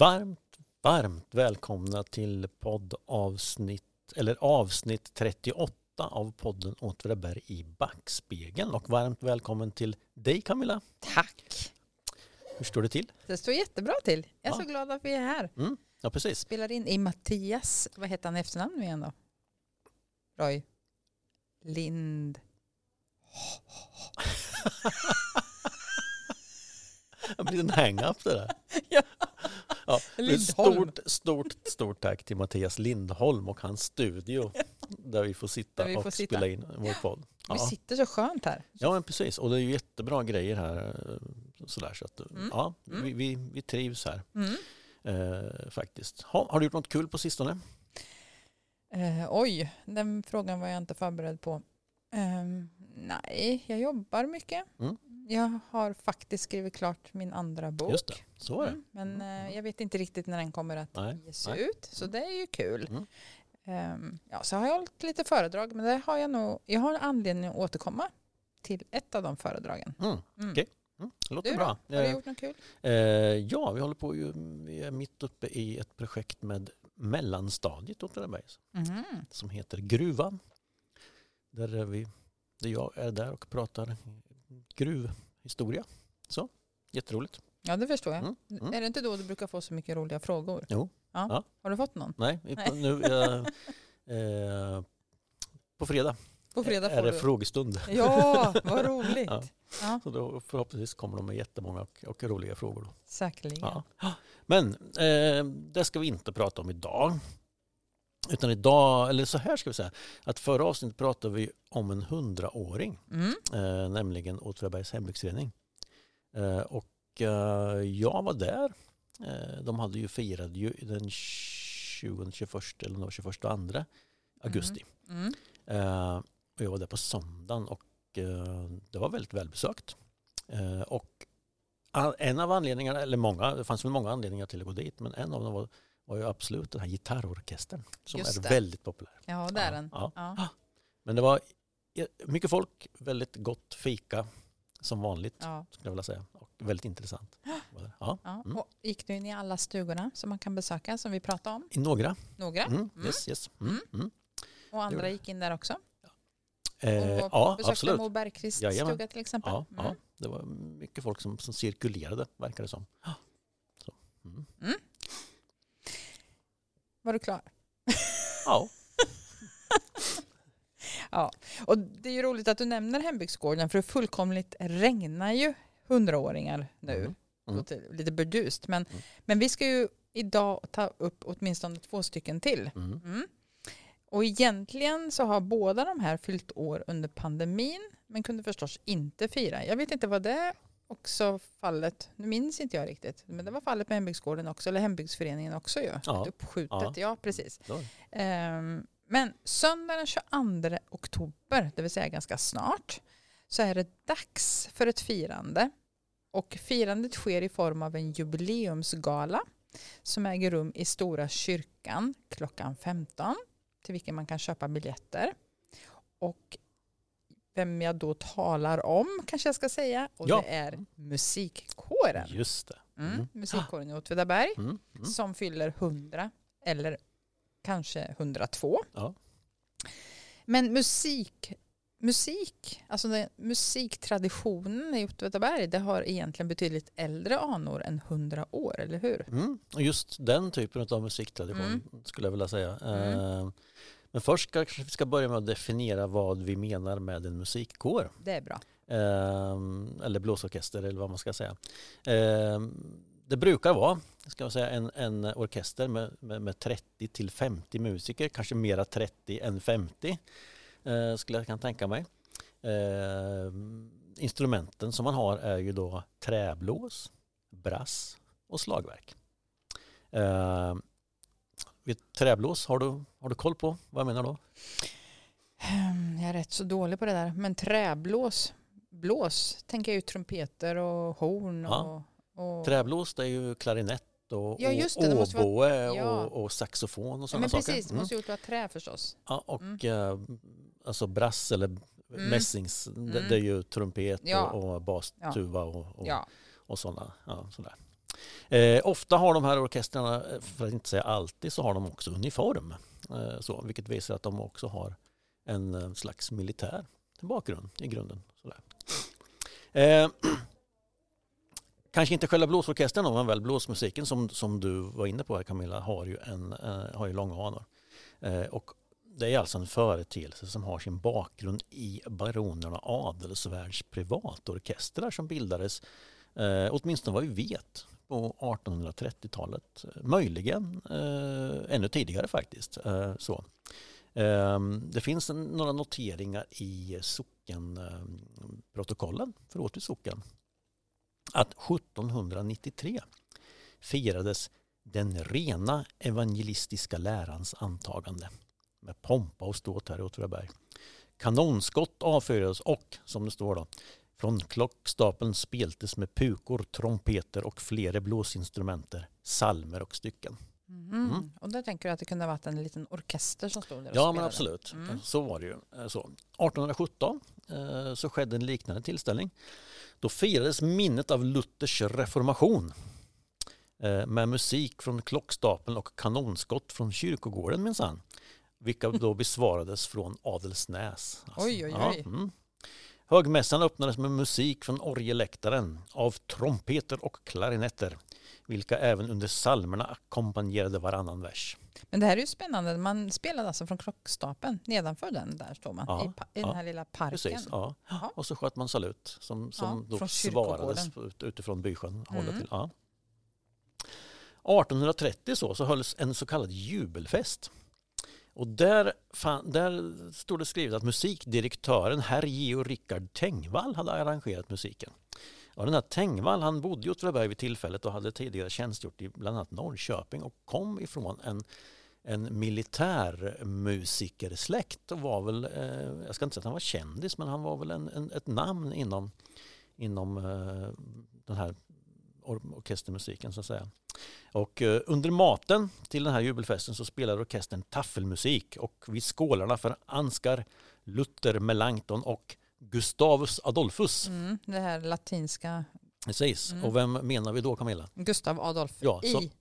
varmt, varmt välkomna till poddavsnitt, eller avsnitt 38 av podden Åtvidaberg i backspegeln. Och varmt välkommen till dig Camilla. Tack. Hur står det till? Det står jättebra till. Jag är Ja. så glad att vi är här. Mm, ja, precis. Spelar in i Mattias, vad heter han i efternamn nu igen då? Roy Lind. Det blir en hang-up det där. Ja. Ja, stort, stort, stort tack till Mattias Lindholm och hans studio där vi får sitta vi får och sitta. spela in vår podd. Vi Ja. sitter så skönt här. ja, men precis. Och det är ju jättebra grejer här. eh, Sådär, så att, Mm. ja, Mm. vi, vi, vi trivs här Mm. eh, faktiskt. Ha, har du gjort något kul på sistone? Eh, oj, den frågan var jag inte förberedd på. Ehm, nej, jag jobbar mycket. Mm. Jag har faktiskt skrivit klart min andra bok. Just det, så var det. Mm, Men eh, jag vet inte riktigt när den kommer att Nej, ges nej. ut. Så det är ju kul. Mm. Ehm, ja, så har jag hållit lite föredrag. Men det har jag nog. Jag har anledning att återkomma till ett av de föredragen. Mm. Mm. Okej. Mm. Det låter Du då? bra. Har du Eh, gjort något kul? Eh, ja, vi håller på ju, vi är mitt uppe i ett projekt med mellanstadiet Åtvidaberg Mhm. som heter Gruvan. Där, är vi, där jag är där och pratar gruvhistoria. Så, jätteroligt. Ja, det förstår jag. Mm, mm. Är det inte då du brukar få så mycket roliga frågor? Jo. Ja. Ja. Har du fått någon? Nej, nu eh, eh, på fredag, På fredag är det du. frågestund. Ja, vad roligt. Ja. Ja. Så då förhoppningsvis kommer de med jättemånga och, och roliga frågor. Då. Säkerligen. Men eh, det ska vi inte prata om idag. Utan idag, eller så här ska vi säga, att förra avsnittet pratade vi om en hundraåring, Mm. eh, nämligen Åtvidabergs hembygdsförening. Eh, och eh, jag var där. Eh, de hade ju firat ju den 20, 21 eller om det var 21 2 augusti. Mm. Eh, och jag var där på söndagen och eh, det var väldigt välbesökt. Och a- en av anledningarna, eller många, det fanns väl många anledningar till att gå dit, men en av dem var, var ju absolut den här gitarrorkestern som Just är det. väldigt populär. Ja, det är Ja, den. ja. Ja. Men det var mycket folk, väldigt gott fika som vanligt Ja. skulle jag vilja säga. Och väldigt intressant. Ja. Ja. Mm. Och gick du in i alla stugorna som man kan besöka som vi pratade om? I några. Några? Mm. Mm. Yes, yes. Mm. Mm. Mm. Och andra gick in där också? Eh, och ja, besökte absolut. Mo Bergqvists Jajamän. stuga till exempel? Ja, ja, det var mycket folk som, som cirkulerade, verkar det som. Så. Var du klar? Ja, Ja. Och det är ju roligt att du nämner hembygdsgården för det fullkomligt regnar ju hundraåringar nu. Mm. Mm. Låter lite burdust. Men, Mm. men vi ska ju idag ta upp åtminstone två stycken till. mm. Mm. Och egentligen så har båda de här fyllt år under pandemin men kunde förstås inte fira. Jag vet inte vad det också fallet, nu minns inte jag riktigt, men det var fallet med hembygdsgården också, eller hembygdsföreningen också ju. Ja. Uppskjutet, Ja. ja, precis. Ehm, men söndag den 22 oktober, det vill säga ganska snart, så är det dags för ett firande. Och firandet sker i form av en jubileumsgala som äger rum i Stora kyrkan klockan 15 till vilken man kan köpa biljetter. Och vem jag då talar om kanske jag ska säga och Ja. det är musikkåren. Just det. Mm, Mm. musikkåren i Åtvidaberg Mm. Mm. som fyller 100 eller kanske 102. Ja. Men musik, musik, alltså den, musiktraditionen i Åtvidaberg, det har egentligen betydligt äldre anor än 100 år, eller hur? Mm. Just den typen av musiktradition Mm. skulle jag vilja säga. Mm. Eh, Men först ska, kanske vi ska börja med att definiera vad vi menar med en musikkår. Det är bra. Eh, eller blåsorkester eller vad man ska säga. Eh, det brukar vara ska man säga, en, en orkester med, med, med 30 till 50 musiker, kanske mera 30 än 50 eh, skulle jag kan tänka mig. Eh, instrumenten som man har är ju då träblås, brass och slagverk. Vid träblås, har du, har du koll på vad jag menar då? Ehm, Jag är rätt så dålig på det där. Men träblås, blås, tänker jag ju trumpeter och horn Ja. och, och Träblås det är ju klarinett och, Ja, just det, det måste vara- ja. och, och saxofon och Ja, sådana men saker. precis, det Mm. måste ju vara trä förstås. Ja, och Mm. eh, alltså brass eller mässings, det, Mm. det är ju trumpet Ja. och, och bastuva och, och, Ja, och sådana. Ja, sådär. Eh, ofta har de här orkestrarna, eh, för att inte säga alltid, så har de också uniform. Eh, så, vilket visar att de också har en, eh, slags militär bakgrund i grunden. Sådär. Eh, kanske inte själva blåsorkestern men väl blåsmusiken som, som du var inne på här Camilla har ju, en, eh, har ju långa anor. Eh, och det är alltså en företeelse som har sin bakgrund i baronerna Adelsvärds privatorkestrar som bildades, eh, åtminstone vad vi vet, på 1830-talet. Möjligen eh, ännu tidigare faktiskt. Eh, så. Eh, det finns en, några noteringar i sockenprotokollen eh, för Åtvids socken att 1793 firades den rena evangelistiska lärans antagande med pompa och ståt här i Åtvidaberg. Kanonskott avfyrades och, som det står då, från klockstapeln speltes med pukor, trompeter och flera blåsinstrumenter, salmer och stycken. Mm. Mm. Och där tänker du att det kunde ha varit en liten orkester som stod där och Ja, spelade. men absolut. Mm. Så var det ju. Eh, så. 1817 eh, så skedde en liknande tillställning. Då firades minnet av Luthers reformation eh, med musik från klockstapeln och kanonskott från kyrkogården minsann. Vilka då besvarades från Adelsnäs. Alltså, oj, oj, oj. Ja, mm. Högmässan öppnades med musik från orgeläktaren av trompeter och klarinetter vilka även under salmerna ackompanjerade varannan vers. Men det här är ju spännande. Man spelade alltså från klockstapeln. Nedanför den där står man. Ja, I, i ja, den här lilla parken. Precis, ja. Och så sköt man salut som, som då svarades utifrån bysjön. Mm. Till, ja. 1830 så, så hölls en så kallad jubelfest. Och där, fan, där stod det skrivet att musikdirektören herr Geo Rickard Tengvall hade arrangerat musiken. Och den här Tengvall han bodde i Åtvidaberg vid tillfället och hade tidigare tjänstgjort i bland annat Norrköping och kom ifrån en, en militärmusikersläkt och var väl, eh, jag ska inte säga att han var kändis, men han var väl en, en ett namn inom, inom eh, den här orkestermusiken så att säga. Och eh, under maten till den här jubelfesten så spelade orkestern taffelmusik och vid skålarna för Ansgar, Luther, Melanchthon och Gustavus Adolphus. Mm, det här latinska. Precis. Mm. Och vem menar vi då Camilla? Gustav Adolf. Ja, så, I...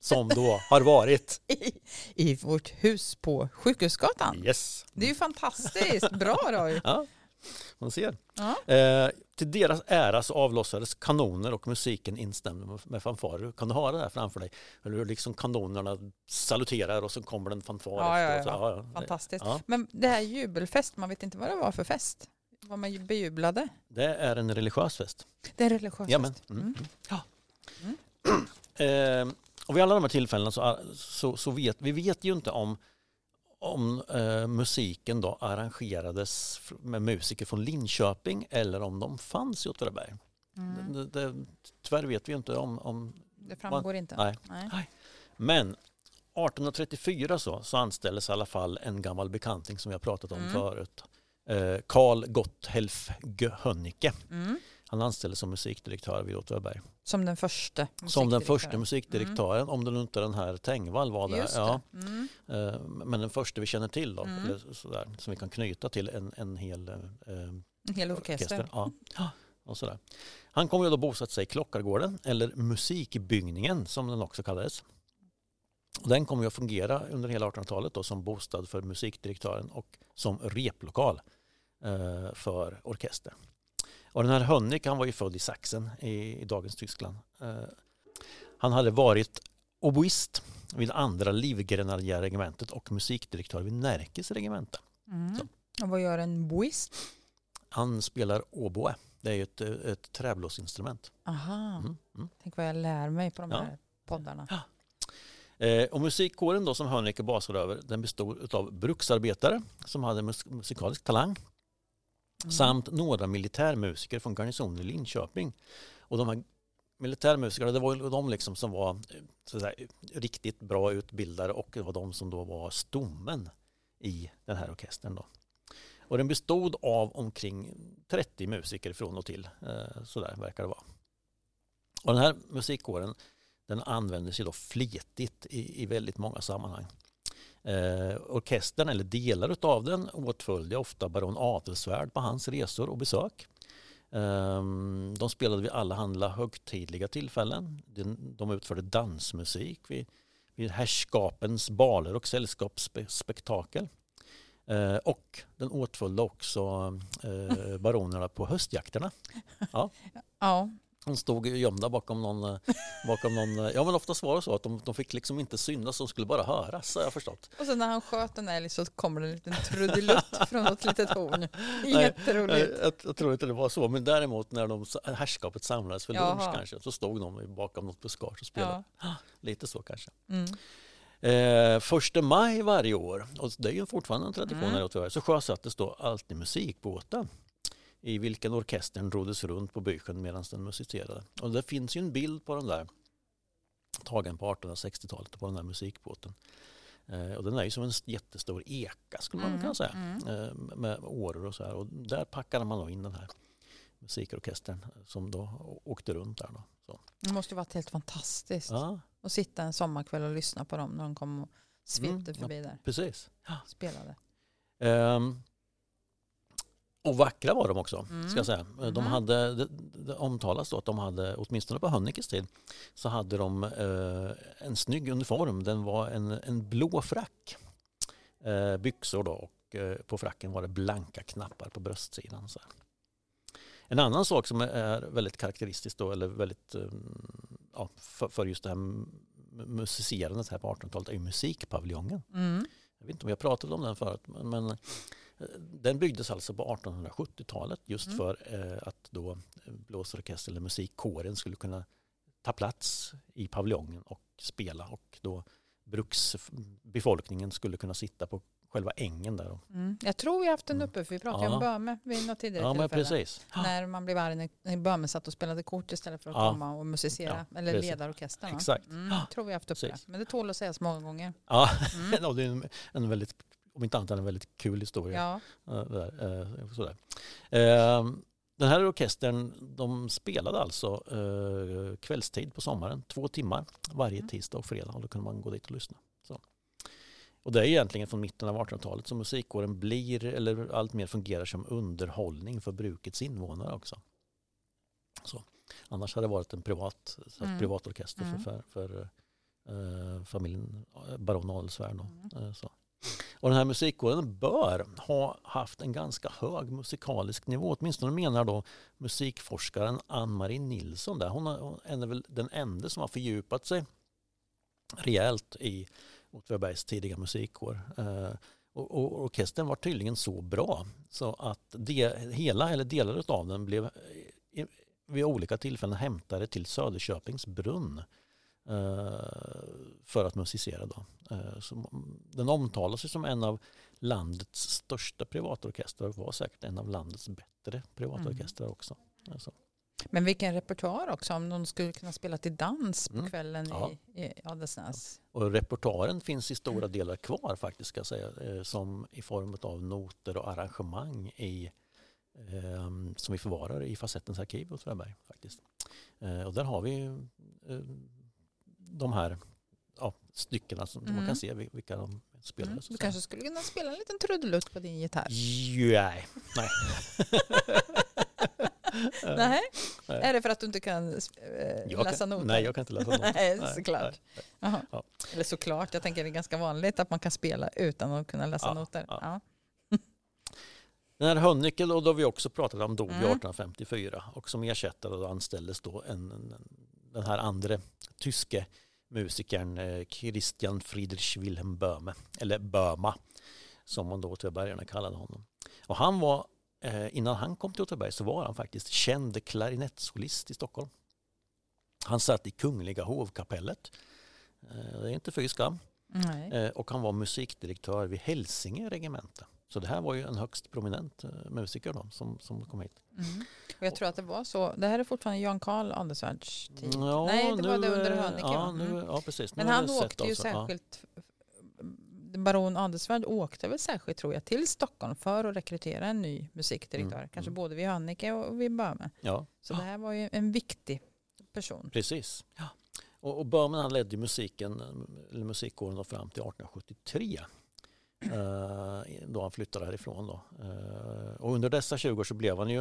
Som då har varit? I, I vårt hus på Sjukhusgatan. Yes. Det är ju fantastiskt. Bra Roy. Ja, man ser. Ja. Eh, till deras ära så avlossades kanoner och musiken instämde med fanfarer. Kan du ha det där framför dig? Eller liksom kanonerna saluterar och så kommer en fanfar ja, ja, ja. ja, Fantastiskt. Men det här jubelfest, man vet inte vad det var för fest? Vad man bejublade? Det är en religiös fest. Det är en religiös ja, men, fest? Mm. Mm. Ja. Mm. Eh, och vid alla de här tillfällena så, så, så, vet vi vet ju inte om, om eh, musiken då arrangerades med musiker från Linköping eller om de fanns i Åtvidaberg. Mm. Det, det, tyvärr vet vi inte om... om det framgår man, inte. Nej. nej. Men 1834 så, så anställdes i alla fall en gammal bekanting som vi har pratat om mm. förut. Karl eh, Gotthelf Hönnike. Mm. Han anställdes som musikdirektör vid Åtvidaberg. Som den första Som den första musikdirektören, mm. om det nu inte den här Tengvall var där. Ja. Mm. Eh, men den första vi känner till då, mm. eller sådär, som vi kan knyta till en, en hel, eh, en hel orkester. orkester. Ja. Och sådär. Han kommer ju då bosatt sig i Klockargården, eller Musikbyggningen som den också kallades. Och den kommer att fungera under hela 1800-talet som bostad för musikdirektören och som replokal Eh, för orkester. Och den här Hönnik han var ju född i Sachsen i, i dagens Tyskland. Eh, han hade varit oboist vid andra livgrenadjärregementet och musikdirektör vid Närkes regemente. Mm. Och vad gör en boist? Han spelar oboe. Det är ju ett, ett träblåsinstrument. Aha. Mm. Mm. Tänk vad jag lär mig på de ja. här poddarna. Ja. Eh, och musikkåren då som Hönnicke basade över den bestod av bruksarbetare som hade musikalisk talang Mm. Samt några militärmusiker från garnisonen i Linköping. Och de här militärmusikerna, det var de liksom som var säga, riktigt bra utbildade och det var de som då var stommen i den här orkestern. Då. Och den bestod av omkring 30 musiker från och till. Eh, Sådär verkar det vara. Och den här musikkåren den användes ju då flitigt i, i väldigt många sammanhang. Eh, orkestern, eller delar av den, åtföljde ofta baron Adelsvärd på hans resor och besök. Ehm, De spelade vid alla handla högtidliga tillfällen. De- De utförde dansmusik vid, vid herrskapens baler och sällskapsspektakel. Eh, Och den åtföljde också eh, baronerna på höstjakterna. Ja, De stod gömda bakom någon, eh, bakom någon eh, ja men oftast var det så att de, de fick liksom inte synas, de skulle bara höras har jag förstått. och sen när han sköt en älg så kommer det en liten trudelutt från något litet horn. Jätteroligt. Jag, jag tror inte det var så, men däremot när de, herrskapet samlades för lunch Jaha. kanske, så stod de bakom något buskage och spelade. Ja. Lite så kanske. Mm. Eh, första maj varje år, och det är ju fortfarande en tradition Mm. här Åtvidaberg, så sjösattes då alltid musikbåten i vilken orkestern roddes runt på bysjön medan den musicerade. Och det finns ju en bild på den där tagen på 1860-talet på den där musikbåten. Eh, och den är ju som en jättestor eka skulle man Mm, kunna säga. mm. Eh, med åror och så här. Och där packade man då in den här musikorkestern som då åkte runt där. Då. Så. Det måste ju varit helt fantastiskt Ja, att sitta en sommarkväll och lyssna på dem när de kom och svepte Mm, ja. förbi där. precis. Spelade. Ehm, och vackra var de också, Mm. ska jag säga. De Mhm. hade, det, det omtalas då att de hade, åtminstone på Hönnikes tid, så hade de eh, en snygg uniform. Den var en, en blå frack, eh, byxor då och eh, på fracken var det blanka knappar på bröstsidan. Så här. En annan sak som är väldigt karaktäristiskt då, eller väldigt eh, ja, för, för just det här musicerandet här på 1800-talet är ju musikpaviljongen. Mm. Jag vet inte om jag pratat om den förut, men, men den byggdes alltså på 1870-talet just Mm. för eh, att då eh, blåsorkester eller musikkåren skulle kunna ta plats i paviljongen och spela och då bruksbefolkningen skulle kunna sitta på själva ängen där. Mm. Jag tror vi har haft den Mm. uppe för vi pratade Ja. om Böhme vid något tidigare Ja, tillfälle. precis. När man blev arg när- Böhme satt och spelade kort istället för att Ja. komma och musicera. Ja, eller precis. leda orkestern. Exakt. Mm, jag tror vi haft uppe Precis. det. Men det tål att sägas många gånger. Ja, Mm. det är en, en väldigt, om inte annat en väldigt kul historia. Ja. Eh, Där, eh, sådär. Eh, Den här orkestern de spelade alltså eh, kvällstid på sommaren, två timmar varje Mm. tisdag och fredag och då kunde man gå dit och lyssna. Så. Och det är egentligen från mitten av 1800-talet som musikkåren blir eller allt mer fungerar som underhållning för brukets invånare också. Så. Annars hade det varit en privat, Mm. privatorkester Mm. för, för, för familjen baron Adelsvärd. Mm. Så. Och den här musikkåren bör ha haft en ganska hög musikalisk nivå. Åtminstone menar då musikforskaren Ann-Marie Nilsson. Där. Hon är, hon är väl den enda som har fördjupat sig rejält i Åtvidabergs tidiga musikkår. Eh, och, och orkestern var tydligen så bra så att det, hela eller delar av den blev eh, vid olika tillfällen hämtade till Söderköpings brunn eh, för att musicera. Då. Eh, den omtalas som en av landets största privatorkestrar och var säkert en av landets bättre privatorkestrar också. Alltså. Men vilken repertoar också om de skulle kunna spela till dans på Mm. kvällen Ja. i, i Adelsnäs. Och repertoaren finns i stora delar kvar faktiskt ska säga, eh, som i form av noter och arrangemang i, eh, som vi förvarar i Facettens arkiv hos faktiskt. Eh, och där har vi eh, de här ja, styckena som man Mm. kan se vil- vilka de spelar. Mm. så Du kanske skulle kunna spela en liten trudelutt på din gitarr? Nej, nej. Nej. Nej. Är det för att du inte kan eh, läsa kan, noter? Nej, jag kan inte läsa noter. Nej, Nej, såklart. nej. Jaha. Ja. Eller såklart, jag tänker det är ganska vanligt att man kan spela utan att kunna läsa Ja, noter. ja. Den här Hönnecke då, då vi också pratat om dog Mm. 1854 och som ersättare då anställdes då en, en, den här andra tyske musikern eh, Christian Friedrich Wilhelm Böhme, eller Böhma som man då Åtvidabergarna kallade honom. Och han var, eh, innan han kom till Åtvidaberg så var han faktiskt känd klarinettsolist i Stockholm. Han satt i Kungliga hovkapellet, eh, det är inte fy skam, och han var musikdirektör vid Hälsinge regemente. Så det här var ju en högst prominent eh, musiker då, som, som kom hit. Mm. Och jag tror att det var så. Det här är fortfarande Jan Karl Adelsvärds tid. Ja, Nej, det var nu, det under Hönicke. Ja, nu, Mm. ja, precis. Nu Men har han åkte ju alltså, ja. särskilt, baron Adelsvärd åkte väl särskilt tror jag till Stockholm för att rekrytera en ny musikdirektör. Mm, Kanske mm. både vid Hönicke och vid Böhme. Ja, Så det här var ju en viktig person. precis. Ja. Och, och Böhmen han ledde musiken, eller musikkåren fram till 1873. Eh, då han flyttade härifrån. Då. Eh, och under dessa 20 år så blev han ju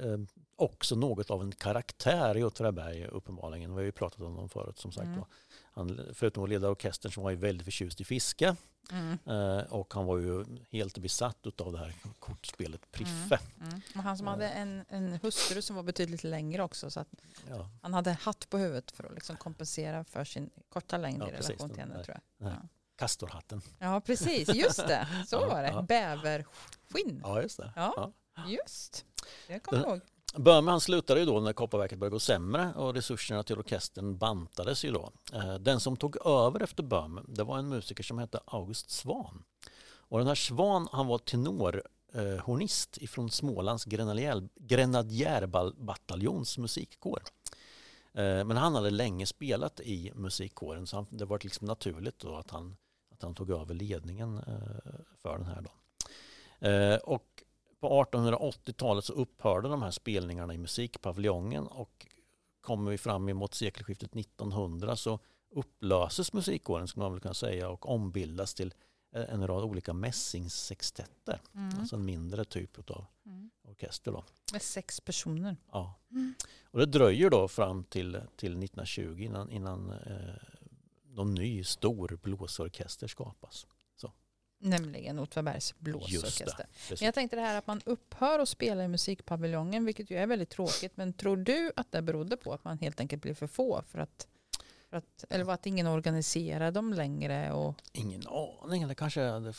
eh, också något av en karaktär i Åtvidaberg uppenbarligen. Vi har ju pratat om dem förut som sagt. Mm. Han, förutom att leda orkestern så var han väldigt förtjust i fiske. Mm. Och han var ju helt besatt av det här kortspelet Priffe. Mm. Och han som hade en, en hustru som var betydligt längre också så Ja, han hade hatt på huvudet för att liksom kompensera för sin korta längd Ja, i precis. relation till henne tror jag. här kastorhatten. Ja precis, just det. Så Ja, var det. ja. Bäverskinn. Ja, just det. Ja. Just. Det kommer jag ihåg. Böhme han slutade ju då när Kopparverket började gå sämre och resurserna till orkestern bantades ju då. Eh, Den som tog över efter Böhme det var en musiker som hette August Svan. Och den här Svan han var tenorhornist ifrån Smålands grenadjärbataljons musikkår. Eh, Men han hade länge spelat i musikkåren så det var liksom naturligt då att han, att han tog över ledningen eh, för den här. Då. Eh, Och på 1880-talet så upphörde de här spelningarna i musikpaviljongen och kommer vi fram emot sekelskiftet 1900 så upplöses musikkåren skulle man väl kunna säga och ombildas till en rad olika mässingssextetter. Mm. Alltså en mindre typ av Mm. orkester. Då. Med sex personer. Ja. Mm. Och det dröjer då fram till, till 1920 innan, innan eh, någon ny stor blåsorkester skapas. Nämligen Åtvidabergs blåsorkester. Men jag tänkte det här att man upphör att spela i musikpaviljongen, vilket ju är väldigt tråkigt. Men tror du att det berodde på att man helt enkelt blev för få? För att, för att, eller var att ingen organiserade dem längre? Och, Ingen aning, eller kanske, jag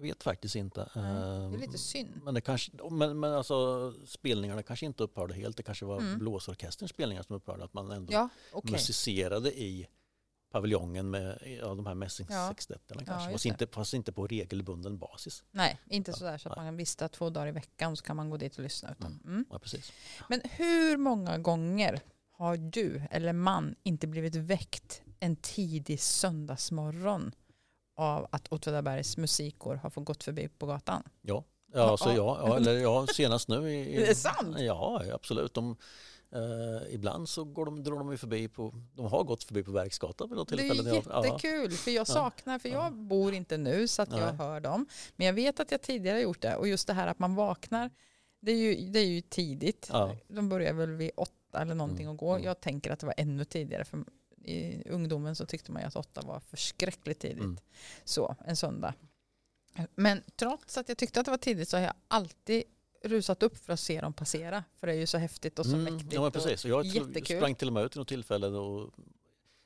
vet faktiskt inte. det är Ehm, lite synd. Men, det kanske, men, men alltså spelningarna kanske inte upphörde helt. Det kanske var Mm. blåsorkesterns spelningar som upphörde. Att man ändå Ja, okej. musicerade i paviljongen med ja, de här mässingssextetterna Ja, kanske. just fast, inte, fast inte på regelbunden basis. Nej, inte Ja, sådär så att man kan vissta två dagar i veckan så kan man gå dit och lyssna. Utan, mm. Ja, precis. Men hur många gånger har du eller man inte blivit väckt en tidig söndagsmorgon av att Åtvidabergs musikkår har fått gått förbi på gatan? Ja, ja, så Ja. ja, ja, eller ja senast nu. I, i, Är det sant? Ja, absolut. De, eh, ibland så går de, drar de ju förbi på, de har gått förbi på Verksgatan vid något Det tillfälle. är jag- ja. jättekul för jag Ja. saknar, för jag Ja. bor inte nu så att jag Nej. hör dem. Men jag vet att jag tidigare har gjort det och just det här att man vaknar, det är ju, det är ju tidigt. Ja. De börjar väl vid åtta eller någonting Mm, att gå. mm. Jag tänker att det var ännu tidigare för i ungdomen så tyckte man ju att åtta var förskräckligt tidigt. Mm. Så, en söndag. Men trots att jag tyckte att det var tidigt så har jag alltid rusat upp för att se dem passera. För det är ju så häftigt och så Mm, mäktigt. Ja, precis. Och jag jättekul. sprang till och med ut vid något tillfälle och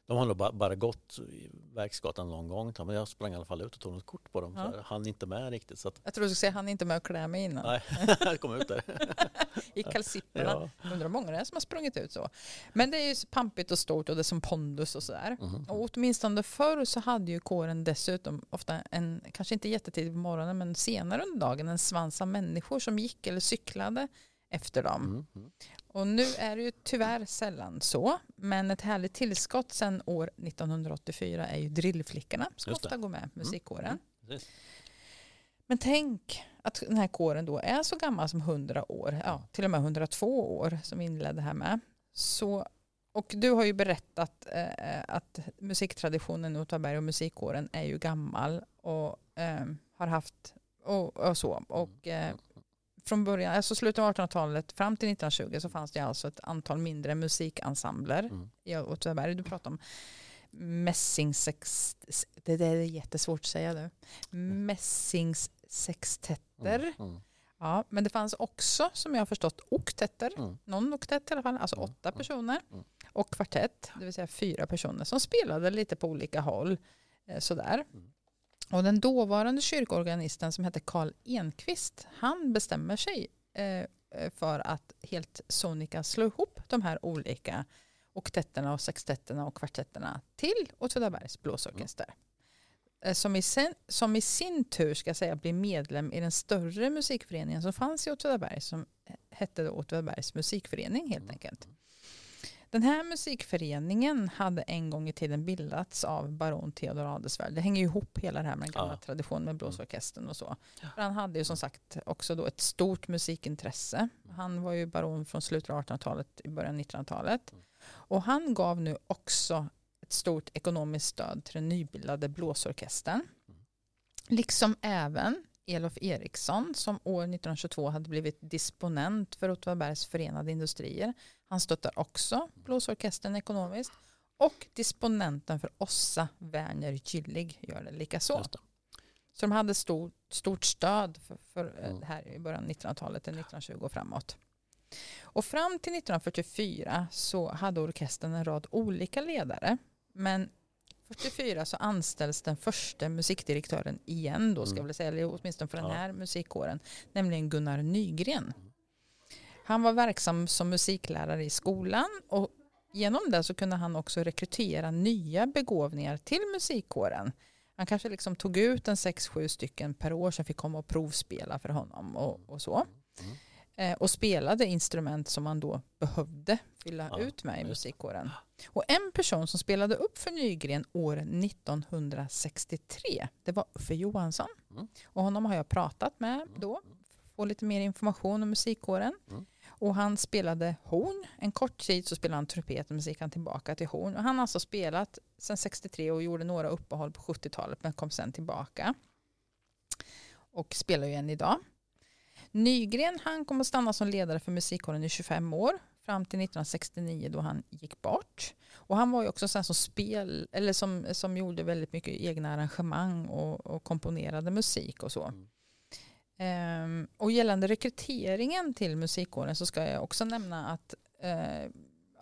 de har nog ba- bara gått i Verksgatan någon gång. Men jag sprang i alla fall ut och tog något kort på dem. Ja. Hann inte med riktigt. Så att, Jag tror du skulle säga han inte med och klä mig innan. nej, jag kom ut där. I kalsipporna. Ja. Undrar hur många det är som har sprungit ut så. Men det är ju så pampigt och stort och det är som pondus och sådär. Mhm. Och åtminstone förr så hade ju kåren dessutom ofta en, kanske inte jättetidigt på morgonen, men senare under dagen en svans av människor som gick eller cyklade efter dem. Mm, mm. Och nu är det ju tyvärr sällan så, men ett härligt tillskott sedan år 1984 är ju drillflickorna som ofta går med musikkåren. Precis. Men tänk att den här kåren då är så gammal som 100 år, ja, till och med 102 år som vi inledde här med. Så, och du har ju berättat eh, att musiktraditionen i Åtvidaberg och musikkåren är ju gammal och eh, har haft och, och så. Och eh, från början, alltså slutet av 1800-talet fram till 1920 så fanns det alltså ett antal mindre musikensembler Mm. i Åtvidaberg. Du pratar om mässingsex... Det där är jättesvårt att säga nu. Mässingssextetter. Mm. Mm. Ja, men det fanns också, som jag har förstått, oktetter. Mm. Någon oktett i alla fall, alltså Mm. åtta Mm. personer. Mm. Och kvartett, det vill säga fyra personer som spelade lite på olika håll. Eh, sådär. Mm. Och den dåvarande kyrkoorganisten som hette Karl Enqvist, han bestämmer sig eh, eh, för att helt sonika slå ihop de här olika oktetterna och sextetterna och kvartetterna till Åtvidabergs blåsorkester. Eh, Som i, sen, som i sin tur ska säga blir medlem i den större musikföreningen som fanns i Åtvidaberg som hette Åtvidabergs musikförening helt enkelt. Den här musikföreningen hade en gång i tiden bildats av baron Theodor Adelswärd. Det hänger ju ihop hela det här med den gamla Ja. traditionen med blåsorkestern och så. För han hade ju som sagt också då ett stort musikintresse. Han var ju baron från slutet av 1800-talet i början av 1900-talet. Och han gav nu också ett stort ekonomiskt stöd till den nybildade blåsorkestern. Liksom även Elof Eriksson som år 1922 hade blivit disponent för Åtvidabergs förenade industrier. Han stöttar också blåsorkestern ekonomiskt. Och disponenten för Ossa, Werner Gyllig, gör det likaså. Det. Så de hade stort, stort stöd för, för eh, Mm. det här i början av 1900-talet, till 1920 och framåt. Och fram till 1944 så hade orkestern en rad olika ledare. Men 44 så anställs den första musikdirektören igen då ska jag Mm. väl säga, eller åtminstone för den Ja. här musikkåren, nämligen Gunnar Nygren. Han var verksam som musiklärare i skolan och genom det så kunde han också rekrytera nya begåvningar till musikkåren. Han kanske liksom tog ut en sex, sju stycken per år som fick komma och provspela för honom och, och så. Mm. Eh, och spelade instrument som man då behövde fylla Ja, ut med i musikkåren. Och en person som spelade upp för Nygren år 1963, det var Uffe Johansson. Mm. Och honom har jag pratat med då, få lite mer information om musikkåren. Mm. Och han spelade horn. En kort tid så spelade han trumpet och så gick han tillbaka till horn. Och han har alltså spelat sedan 63 och gjorde några uppehåll på 70-talet men kom sen tillbaka. Och spelar ju än idag. Nygren han kom att stanna som ledare för musikkåren i 25 år fram till 1969 då han gick bort. Och han var ju också sån som spel eller som, som gjorde väldigt mycket egna arrangemang och, och komponerade musik och så. Mm. Ehm, och gällande rekryteringen till musikkåren så ska jag också nämna att eh,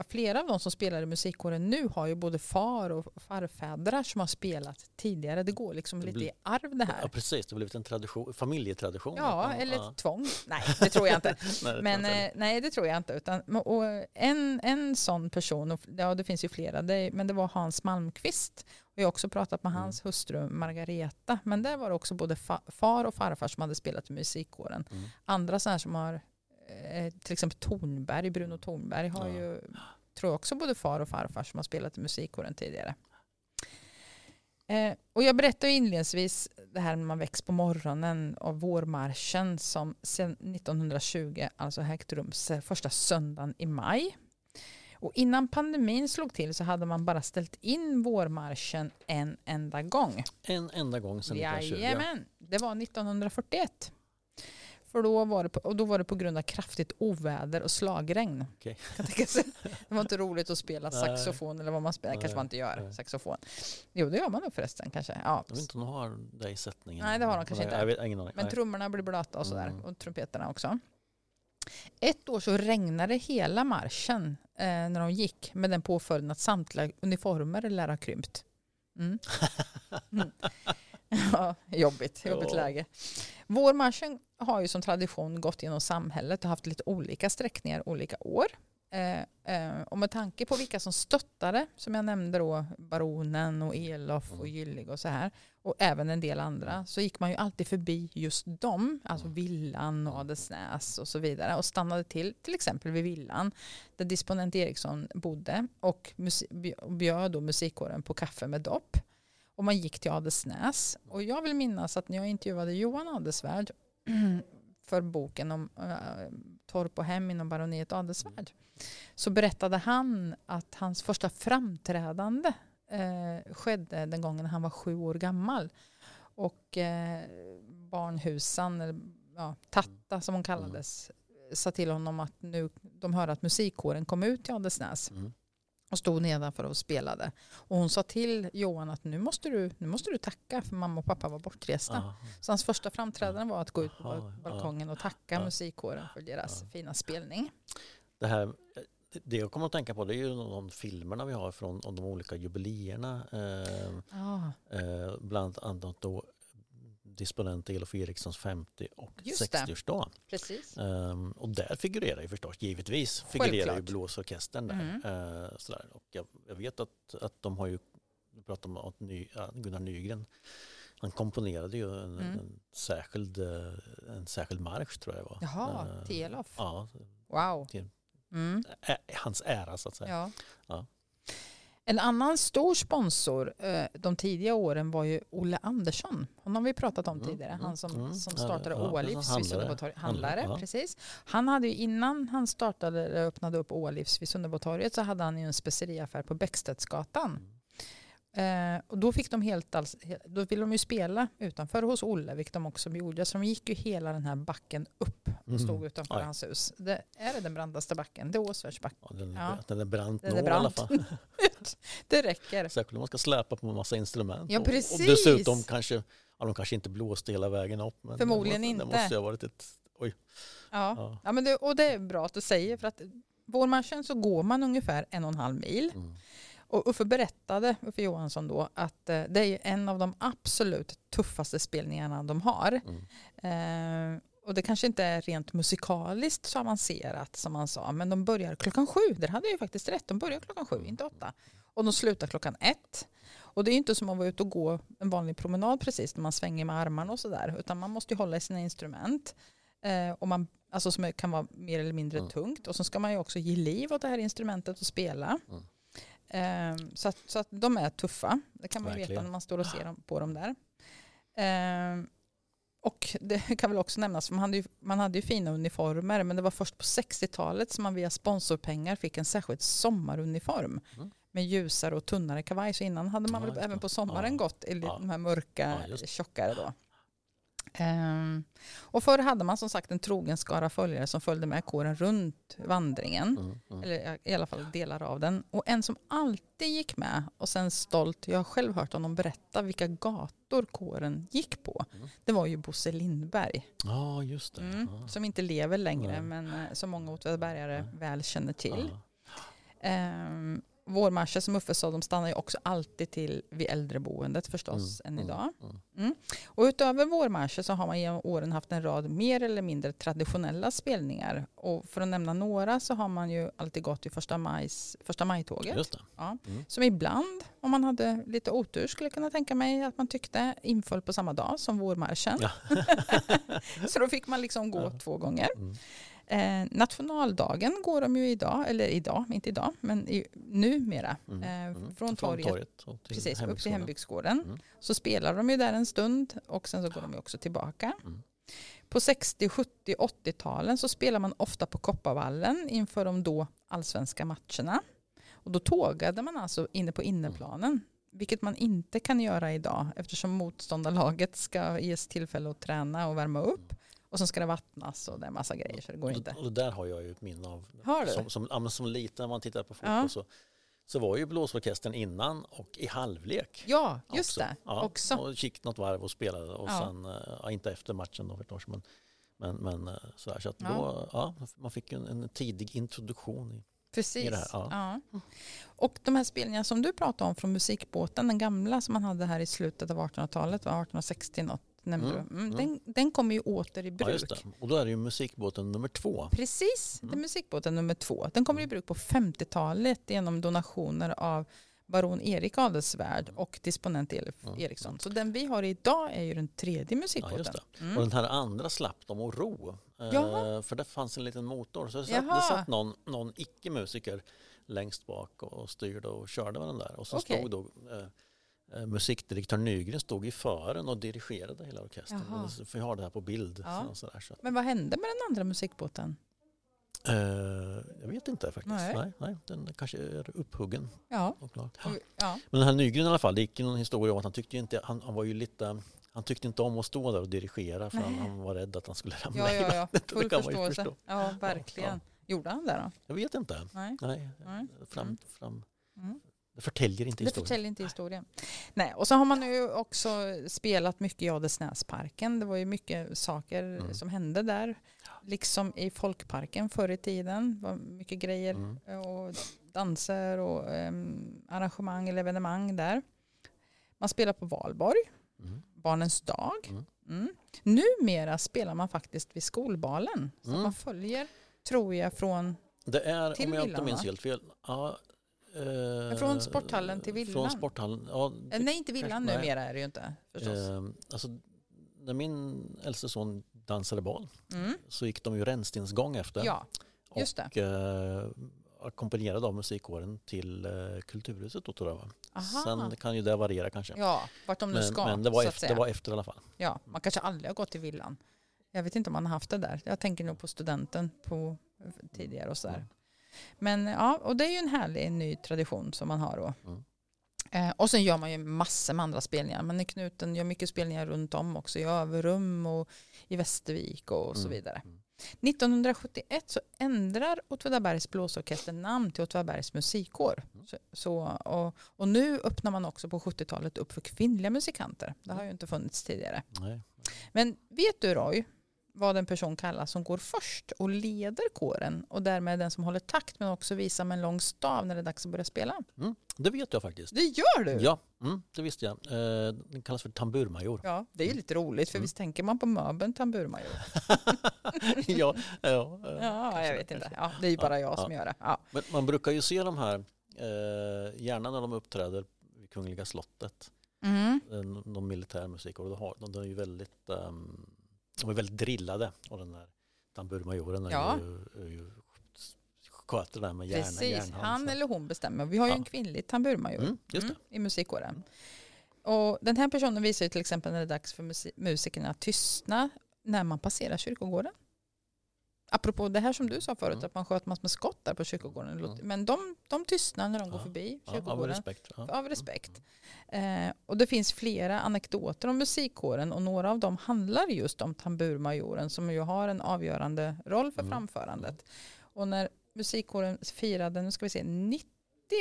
flera av de som spelar i musikkåren nu har ju både far och farfädrar som har spelat tidigare. Det går liksom Det lite blir- i arv det här. Ja, precis. Det har blivit en tradition, familjetradition. Ja, eller ja. tvång. Nej, det tror jag inte. Nej, det Men inte eh, nej, det tror jag inte. Utan, och en, en sån person, och ja, det finns ju flera, det, men det var Hans Malmqvist. Jag har också pratat med Mm. hans hustru Margareta. Men där var det också både fa, far och farfar som hade spelat i musikkåren. Mm. Andra sådana som har, till exempel Tornberg, Bruno Tornberg har Ja. ju, tror jag också både far och farfar som har spelat i musikkåren tidigare. Eh, och jag berättade inledningsvis det här när man väcks på morgonen av vårmarschen som sedan 1920 alltså ägt rum första söndagen i maj. Och innan pandemin slog till så hade man bara ställt in vårmarschen en enda gång. En enda gång sedan 1920. ja. Jajamän, det var 1941. För då var, det på, och då var det på grund av kraftigt oväder och slagregn. Sig. Det var inte roligt att spela saxofon eller vad man spelar. kanske man inte gör. nej. Saxofon. Jo, det gör man nog förresten kanske. Ja. Jag vet inte om de har det i sättningen. Nej, det har de kanske Nej, inte. Jag vet, ingen aning. Men trummorna blir blöta och sådär. Mm. Och trumpeterna också. Ett år så regnade hela marschen eh, när de gick med den påföljden att samtliga uniformer lär ha krympt. Mm. Mm. ja, jobbigt, jobbigt Ja. läge. Vårmarschen har ju som tradition gått genom samhället och haft lite olika sträckningar olika år. Eh, eh, och med tanke på vilka som stöttade, som jag nämnde då, Baronen och Elof och Mm. Gyllig och så här, och även en del andra, så gick man ju alltid förbi just dem, alltså Mm. Villan och Adelsnäs och så vidare, och stannade till, till exempel vid Villan, där disponent Eriksson bodde, och bjöd då musikkåren på kaffe med dopp. Och man gick till Adelsnäs. Och jag vill minnas att när jag intervjuade Johan Adelsvärd för boken om äh, torp och hem inom baroniet Adelsvärd så berättade han att hans första framträdande eh, skedde den gången han var sju år gammal. Och eh, barnhusan, eller ja, Tatta som hon kallades, sa till honom att nu, de hörde att musikkåren kom ut till Adelsnäs Mm. Och stod nedanför och spelade. Och hon sa till Johan att nu måste du, nu måste du tacka för mamma och pappa var bortresta. Ja. Så hans första framträdande var att gå ut på balkongen och tacka Ja. musikkåren för deras Ja. fina spelning. Det, här, det jag kommer att tänka på det är ju de filmerna vi har från de olika jubileerna. Eh, eh, bland annat då disponent Elof Erikssons 50 och Just det. 60-årsdag. precis. Ehm, och där figurerar ju förstås, givetvis, figurerar ju blåsorkestern där. Mm. Eh, sådär. Och jag, jag vet att, att de har ju, vi pratar om att Ny, Gunnar Nygren, han komponerade ju en, Mm. en, särskild, eh, en särskild marsch tror jag det var. Jaha, Eh, till Elof. Ja, Wow. till- Mm. ä, hans ära så att säga. Ja. Ja. En annan stor sponsor eh, de tidiga åren var ju Olle Andersson. Honom har vi pratat om Mm, tidigare. mm, Han som, mm. som startade ja, Ålivs vid handlare. Sunderbotorget. Handlare, Handlare, ja. precis. Han hade ju innan han startade, eller öppnade upp Ålivs vid Sunderbotorget så hade han ju en speceriaffär på Bäckstedtsgatan. Eh, och då fick de helt alls, då ville de ju spela utanför hos Olle, vilket de också gjorde. Så de gick ju hela den här backen upp och stod Mm. utanför Oj. hans hus. Det, är det den brantaste backen? Det är Åsvärdsbacken. Ja, den, Ja. den är brant Den nog i alla fall. Det räcker. Särskilt om man ska släpa på en massa instrument. Ja, Och- precis. Och dessutom kanske, ja, de kanske inte blåste hela vägen upp. Men Förmodligen det måste, inte. Det måste ju ha varit ett, oj. Ja. Ja. Ja, men det, och det är bra att du säger för att vårmarschen så går man ungefär en och en halv mil. Mm. Och Uffe berättade, Uffe Johansson då, att eh, det är en av de absolut tuffaste spelningarna de har. Mm. Eh, och det kanske inte är rent musikaliskt så avancerat som han sa, men de börjar klockan sju. Där hade jag ju faktiskt rätt, de börjar klockan sju, inte åtta. Och de slutar klockan ett. Och det är ju inte som att vara ute och gå en vanlig promenad precis när man svänger med armarna och sådär, utan man måste ju hålla i sina instrument. Eh, och man, alltså som kan vara mer eller mindre Mm. tungt. Och så ska man ju också ge liv åt det här instrumentet och spela. Mm. Eh, så, att, så att de är tuffa. Det kan man ju veta när man står och ser dem, på dem där. Eh, och det kan väl också nämnas, man hade, ju, man hade ju fina uniformer men det var först på 60-talet som man via sponsorpengar fick en särskild sommaruniform Mm. med ljusare och tunnare kavaj. Så innan hade man Ja, väl även på sommaren Ja. gått i Ja. de här mörka, Ja, tjockare då. Ehm, och förr hade man som sagt en trogen skara följare som följde med kåren runt vandringen. Mm. Mm. Eller i alla fall delar av den. Och en som alltid gick med och sen stolt, jag har själv hört honom berätta vilka gator kåren gick på. Mm. Det var ju Bosse Lindberg. Ja, just det. Ja. som inte lever längre men eh, som många åtvidabergare väl känner till. Ja. Ehm, vårmarscher som Uffe sa, de stannar ju också alltid till vid äldreboendet förstås än Mm, idag. mm. Och utöver vårmarscher så har man genom åren haft en rad mer eller mindre traditionella spelningar. Och för att nämna några så har man ju alltid gått i första, majs, första majtåget. Ja. Mm. Som ibland, om man hade lite otur skulle jag kunna tänka mig att man tyckte inföll på samma dag som vårmarschen. Ja. så då fick man liksom gå Ja. två gånger. Eh, nationaldagen går de ju idag, eller idag, inte idag, men i, numera. Mm. Eh, Mm. Från torget och till Precis, upp till hembygdsgården. hembygdsgården. Mm. Så spelar de ju där en stund och sen så går de ju också tillbaka. Mm. På 60, 70, 80-talen så spelar man ofta på Kopparvallen inför de då allsvenska matcherna. Och då tågade man alltså inne på inneplanen. Vilket man inte kan göra idag eftersom motståndarlaget ska ges tillfälle att träna och värma upp. Och sen ska det vattnas och det är massa grejer så det går Och inte. Och det där har jag ju ett minne av. Har du? Som, som, som liten när man tittar på fotboll Ja. så, så var ju blåsorkestern innan och i halvlek. Ja, just också. det. Ja, Också. Och gick något varv och spelade och Ja. sen, eh, ja, inte efter matchen då förstås, men, men, men eh, sådär. Så att Ja. då, ja, man fick ju en, en tidig introduktion. I, Precis. i det här, ja. Ja. Och de här spelningarna som du pratade om från musikbåten, den gamla som man hade här i slutet av 1800-talet, var 1860 något, nämnde Mm, du. Mm, mm. Den, den kommer ju åter i ja, bruk. just det. Och då är det ju musikbåten nummer två. Precis, det är Mm. musikbåten nummer två. Den kommer i bruk på 50-talet genom donationer av baron Erik Adelsvärd och disponent Elif Mm. Eriksson. Så den vi har idag är ju den tredje Ja, musikbåten. det. Mm. Och den här andra slapp de att ro. Eh, Jaha. för det fanns en liten motor. Så det satt, det satt någon, någon icke-musiker längst bak och styrde och körde med den där. Och så Okej. stod då eh, musikdirektör Nygren stod i fören och dirigerade hela orkestern. Jaha. Vi har det här på bild. Ja. Så, sådär, så. Men vad hände med den andra musikbåten? Eh, jag vet inte faktiskt. Nej. Nej. Nej, den kanske är upphuggen. Ja. Ja. Men den här Nygren i alla fall, det gick någon historia om att han tyckte inte, han, han var ju lite han tyckte inte om att stå där och dirigera för han, han var rädd att han skulle ramla Ja, i ja, ja. vattnet. Det Full förståelse. förstå. Ja, verkligen. Gjorde han det då? Jag vet inte. Nej. Nej, Nej. Fram, Mm. fram. Mm. Det förtäljer inte Det historien. förtäljer inte historien. Nej, och så har man ju också spelat mycket i Adelsnäsparken. Det var ju mycket saker Mm. som hände där. Liksom i folkparken förr i tiden. Det var mycket grejer Mm. och danser och em, arrangemang eller evenemang där. Man spelar på valborg, Mm. barnens dag. Mm. Mm. Numera spelar man faktiskt vid skolbalen. Så Mm. man följer, tror jag, från Det är, Till om jag villan, inte minns helt fel, ja, eh, från sporthallen till villan? Från sporthallen, ja. Eh, Nej, inte villan nej. numera är det ju inte. Förstås. Eh, alltså, när min äldste son dansade bal Mm. så gick de ju rännstensgång efter. Ja, just och eh, ackompanjerade av musikkåren till eh, Kulturhuset då tror jag. Aha. Sen kan ju det variera kanske. Ja, vart de nu men, ska. men det, var efter, det var efter i alla fall. Ja, man kanske aldrig har gått till villan. Jag vet inte om man har haft det där. Jag tänker nog på studenten på tidigare och sådär. Mm. Men ja, och det är ju en härlig ny tradition som man har då. Mm. Eh, och sen gör man ju massor med andra spelningar. Man är knuten, gör mycket spelningar runt om också. I Överum och i Västervik och så Mm. vidare. Mm. 1971 så ändrar Åtvidabergs blåsorkester namn till Åtvidabergs musikkår. Mm. Så, så, och, och nu öppnar man också på 70-talet upp för kvinnliga musikanter. Det Mm. har ju inte funnits tidigare. Nej. Men vet du Roy vad en person kallas som går först och leder kåren och därmed den som håller takt men också visar med en lång stav när det är dags att börja spela? Mm. Det vet jag faktiskt. Det gör du! Ja, mm, det visste jag. Eh, den kallas för tamburmajor. Ja, det är ju lite roligt för Mm. visst tänker man på möbeln tamburmajor? ja, ja, Ja, jag vet inte. Ja, det är ju bara jag Ja, som gör det. Ja. Men man brukar ju se de här, eh, gärna när de uppträder vid Kungliga slottet, Mm. eh, de militärmusiker, och de, har, de, är ju väldigt, ehm, de är väldigt drillade och den där tamburmajoren Ja. är ju sköter det där med hjärna, Precis, järnhand. han eller hon bestämmer. Vi har ju Ja. en kvinnlig tamburmajor Mm, mm, i musikkåren. Och den här personen visar ju till exempel när det är dags för musi- musikerna att tystna när man passerar kyrkogården. Apropå det här som du sa förut, Mm. att man sköt massor med skott där på kyrkogården. Mm. Men de, de tystnar när de går förbi Ja, av kyrkogården. respekt. Ja. Av respekt. Eh, och det finns flera anekdoter om musikkåren och några av dem handlar just om tamburmajoren som ju har en avgörande roll för Mm. framförandet. Och när musikkåren firade, nu ska vi se, 90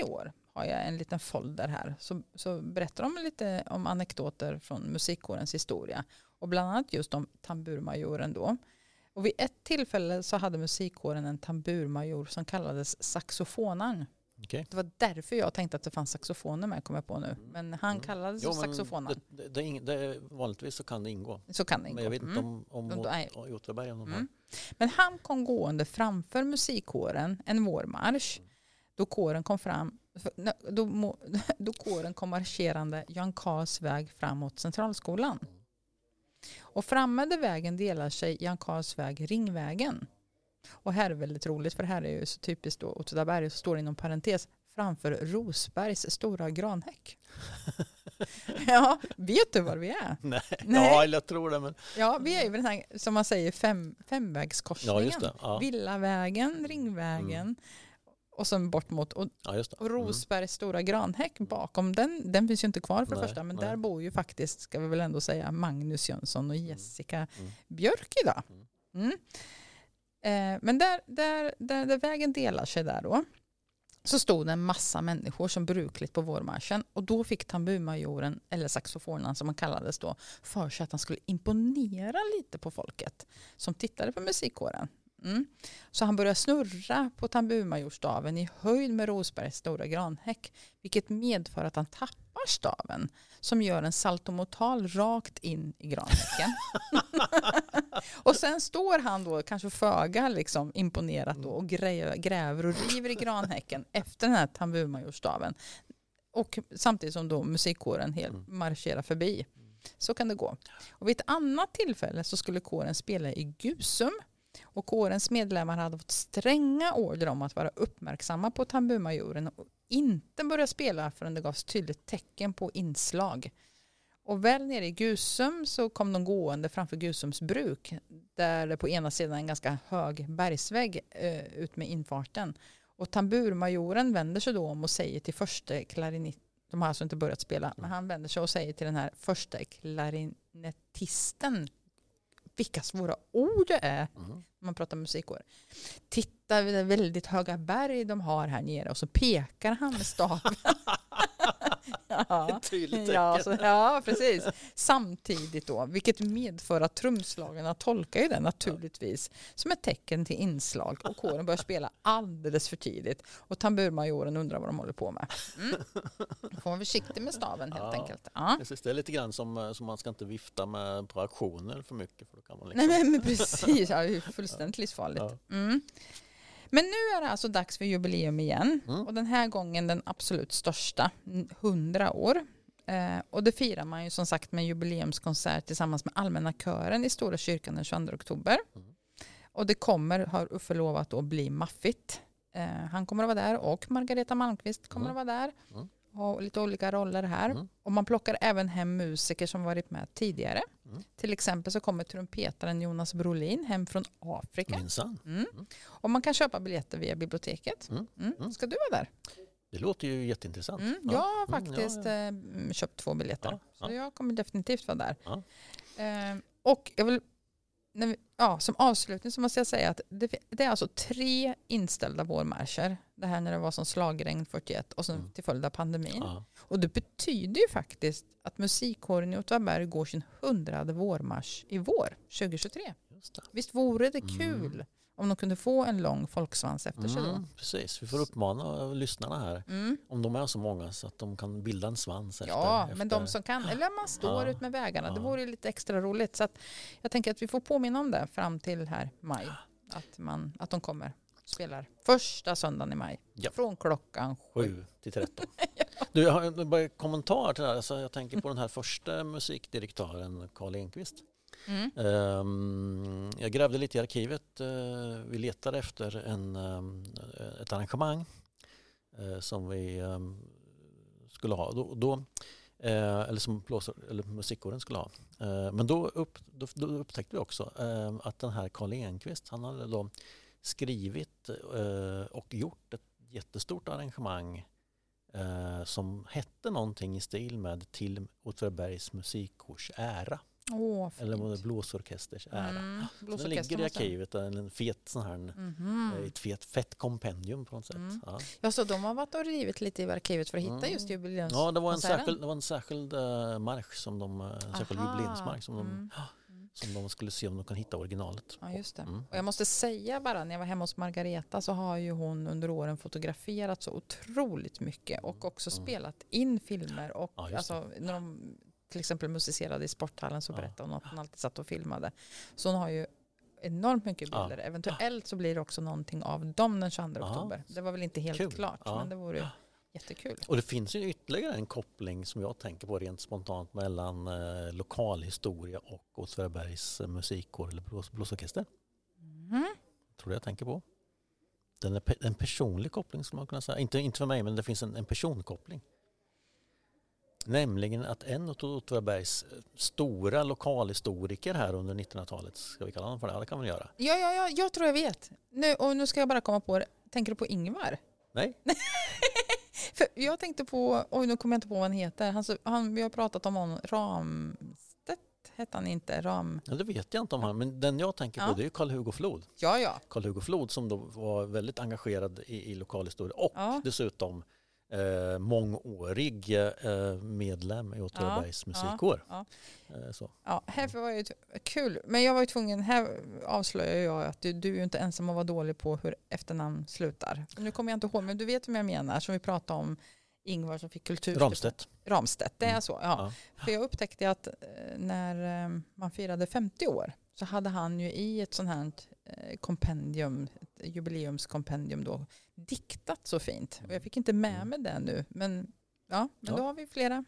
år har jag en liten folder här. Så, så berättar de lite om anekdoter från musikkårens historia. Och bland annat just om tamburmajoren då. Och vid ett tillfälle så hade musikkåren en tamburmajor som kallades saxofonaren. Okej. Det var därför jag tänkte att det fanns saxofoner med, kommer jag på nu. Men han Mm. kallades Jo, saxofonaren. det, det, det, vanligtvis så kan det ingå. Så kan det ingå. Men jag vet inte Mm. om, om Åtvidaberg om de. Mm. Men han kom gående framför musikkåren en vårmarsch. Då kåren kom fram då, då kåren kom marscherande Jan Karls väg framåt Centralskolan. Och framme vägen delar sig Jan Karls väg Ringvägen. Och här är väldigt roligt för här är ju så typiskt då Åtvidaberg så står det inom parentes framför Rosbergs stora granhäck. ja, vet du var vi är? Nej. Nej. Ja, jag tror det. Men... Ja, vi är ju den här, som man säger, fem, femvägskorsningen. Ja. Ja, Villavägen, Ringvägen och sen bort mot och, ja det. och Rosbergs stora granhäck bakom den. Den finns ju inte kvar för det Nej, första men nej. där bor ju faktiskt, ska vi väl ändå säga, Magnus Jönsson och Jessica Mm. Björk idag. Mm. Eh, men där, där, där, där vägen delar sig där då så stod det en massa människor som brukligt på vårmarschen och då fick tamburmajoren, eller saxofonen som han kallades då, för sig att han skulle imponera lite på folket som tittade på musikkåren. Mm. Så han började snurra på tamburmajorstaven i höjd med Rosbergs stora granhäck vilket medför att han tappar staven som gör en saltomortal rakt in i granhäcken. och sen står han då kanske föga liksom imponerat då och gräver, gräver och river i granhäcken efter den här tamburmajorstaven. Och samtidigt som då musikkåren helt Mm. marscherar förbi. Så kan det gå. Och vid ett annat tillfälle så skulle kåren spela i Gusum. Och kårens medlemmar hade fått stränga order om att vara uppmärksamma på tamburmajoren och inte börja spela förrän det gavs tydligt tecken på inslag. Och väl nere i Gusum så kom de gående framför Gusums bruk där det på ena sidan är en ganska hög bergsvägg eh, ut med infarten. Och tamburmajoren vänder sig då om och säger till första klarinett de har alltså inte börjat spela, men han vänder sig och säger till den här första klarinettisten vilka svåra ord det är Mm. man pratar musikår. Titta det väldigt höga berg de har här nere och så pekar han med staven. ja. Ett tydligt tecken. Ja, så, ja, precis. Samtidigt då, vilket medför att trumslagarna tolkar ju det naturligtvis som ett tecken till inslag och kåren börjar spela alldeles för tidigt och tamburmajoren undrar vad de håller på med. Mm. Då får man vara försiktig med staven helt Ja. enkelt. Ja. Det är lite grann som, eh, som man ska inte vifta med på auktioner för mycket för då kan man liksom... Nej men, men precis, ja, det är ju fullständigt livsfarligt. Mm. Men nu är det alltså dags för jubileum igen Mm. och den här gången den absolut största, 100 år. Eh, och det firar man ju som sagt med jubileumskonsert tillsammans med Allmänna kören i Stora kyrkan den 22 oktober. Mm. Och det kommer, har Uffe lovat, att bli maffigt. Eh, han kommer att vara där och Margareta Malmqvist kommer Mm. att vara där. Och lite olika roller här. Mm. Och man plockar även hem musiker som varit med tidigare. Mm. Till exempel så kommer trumpetaren Jonas Brolin hem från Afrika. Minsann. Mm. Mm. Och man kan köpa biljetter via biblioteket. Mm. Mm. Mm. Ska du vara där? Det låter ju jätteintressant. Mm, jag har ja, faktiskt ja. eh, köpt två biljetter. Ja, Så ja. jag kommer definitivt vara där. Ja. Eh, och jag vill, vi, ja, som avslutning så måste jag säga att det, det är alltså tre inställda vårmarscher. Det här när det var som slagregn 41 och sen Mm. till följd av pandemin. Ja. Och det betyder ju faktiskt att musikkåren i Åtvidaberg går sin hundrade vårmarsch i vår 2023. Just det. Visst vore det Mm. Om de kunde få en lång folksvans efter sig? Mm, precis, vi får uppmana lyssnarna här. Mm. Om de är så många så att de kan bilda en svans efter. Ja, efter. men de som kan, eller man står Ja. ut med vägarna, det Ja. vore ju lite extra roligt. Så att jag tänker att vi får påminna om det fram till här maj, att, man, att de kommer spelar första söndagen i maj, Ja. från klockan sju. 7 till 13. Du, jag har en kommentar till det här. Alltså, jag tänker på den här första musikdirektören, Karl Enqvist. Mm. Ehm, jag grävde lite i arkivet. Eh, vi letade efter en, ehm, eh, ett arrangemang eh, som vi ehm, skulle ha. Då, då, eller som blåsor, eller musikkåren skulle ha. Men då, upp, då, då upptäckte vi också att den här Karl Enqvist, han hade då skrivit och gjort ett jättestort arrangemang som hette någonting i stil med Till Åtvidabergs musikkårs ära. Fint. Eller det blåsorkesters ära. Mm, Så den ligger i arkivet, en fet sån här, Mhm. eh, ett fet, fett kompendium på något sätt. Mm. Ja. Ja, så de har varit och rivit lite i arkivet för att hitta Mm. just jubileums... ja, det var en särskild, det var en särskild uh, marsch som de, eh, en särskild Aha. jubileumsmarsch som de, Mm. som de skulle se om de kan hitta originalet. Ja, just det. Mm. Och jag måste säga bara, när jag var hemma hos Margareta så har ju hon under åren fotograferat så otroligt mycket och också Mm. spelat in filmer. Och Ja, alltså, när de till exempel musicerade i sporthallen så Ja. berättade hon att hon alltid satt och filmade. Så hon har ju enormt mycket Ja. bilder. Eventuellt så blir det också någonting av dem den 22 Ja. oktober. Det var väl inte helt Kul. klart, Ja. men det vore jättekul. Och det finns ju ytterligare en koppling som jag tänker på rent spontant mellan eh, lokalhistoria och Åtvidabergs eh, musikkår eller blås, blåsorkester. Mm. Tror du jag tänker på? Den är pe- en personlig koppling skulle man kunna säga. Inte, inte för mig men det finns en, en personkoppling. Nämligen att en av Åtvidabergs eh, stora lokalhistoriker här under 1900-talet, ska vi kalla honom för det? Ja, det kan vi göra. Ja, ja, ja, jag tror jag vet. Nu, och nu ska jag bara komma på det. Tänker du på Ingvar? Nej? För jag tänkte på, oj nu kommer jag inte på vad han heter. Han, han, vi har pratat om honom, Ramstedt hette han inte. Ram, Ja, det vet jag inte om han, men den jag tänker på Ja. det är ju Karl-Hugo Flod. ja, ja. Karl-Hugo Flod som då var väldigt engagerad i, i lokalhistoria och Ja. dessutom eh, mångårig eh, medlem i Åtvidabergs Ja, musikkår. ja, Eh, så. ja här var ju kul. Men jag var ju tvungen, här avslöjar jag att du, du är inte ensam att vara dålig på hur efternamn slutar. Nu kommer jag inte ihåg, men du vet vem jag menar, som vi pratade om Ingvar som fick kultur. Ramstedt. Ramstedt, det är Mm. så. Ja. Ja. För jag upptäckte att eh, när eh, man firade 50 år så hade han ju i ett sånt här eh, kompendium, jubileumskompendium då, diktat så fint. Och jag fick inte med mig det nu, men, ja, men Ja. då har vi flera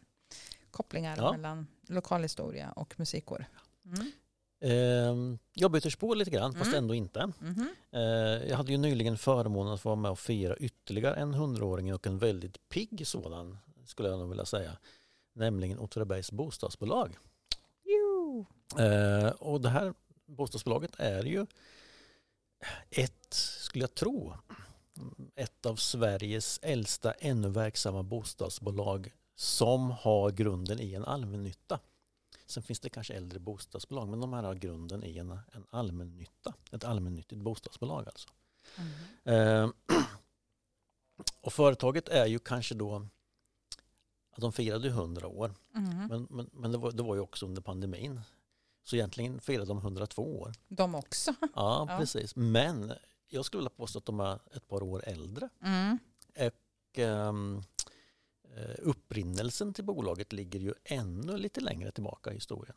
kopplingar Ja. mellan lokalhistoria och musikkår. Mm. Eh, jag byter spår lite grann, fast Mm. ändå inte. Mhm. Eh, jag hade ju nyligen förmånen att få vara med och fira ytterligare en hundraåring och en väldigt pigg sådan, skulle jag nog vilja säga. Nämligen Åtvidabergs bostadsbolag. Eh, och det här bostadsbolaget är ju ett, skulle jag tro, ett av Sveriges äldsta ännu verksamma bostadsbolag som har grunden i en allmännytta. Sen finns det kanske äldre bostadsbolag men de här har grunden i en, en allmännytta. Ett allmännyttigt bostadsbolag alltså. Mm. Eh, och företaget är ju kanske då, att de firade 100 år Mm. men, men, men det, var, det var ju också under pandemin. Så egentligen firade de 102 år. De också. Ja, Ja. precis. Men jag skulle vilja påstå att de är ett par år äldre. Mm. Och, eh, upprinnelsen till bolaget ligger ju ännu lite längre tillbaka i historien.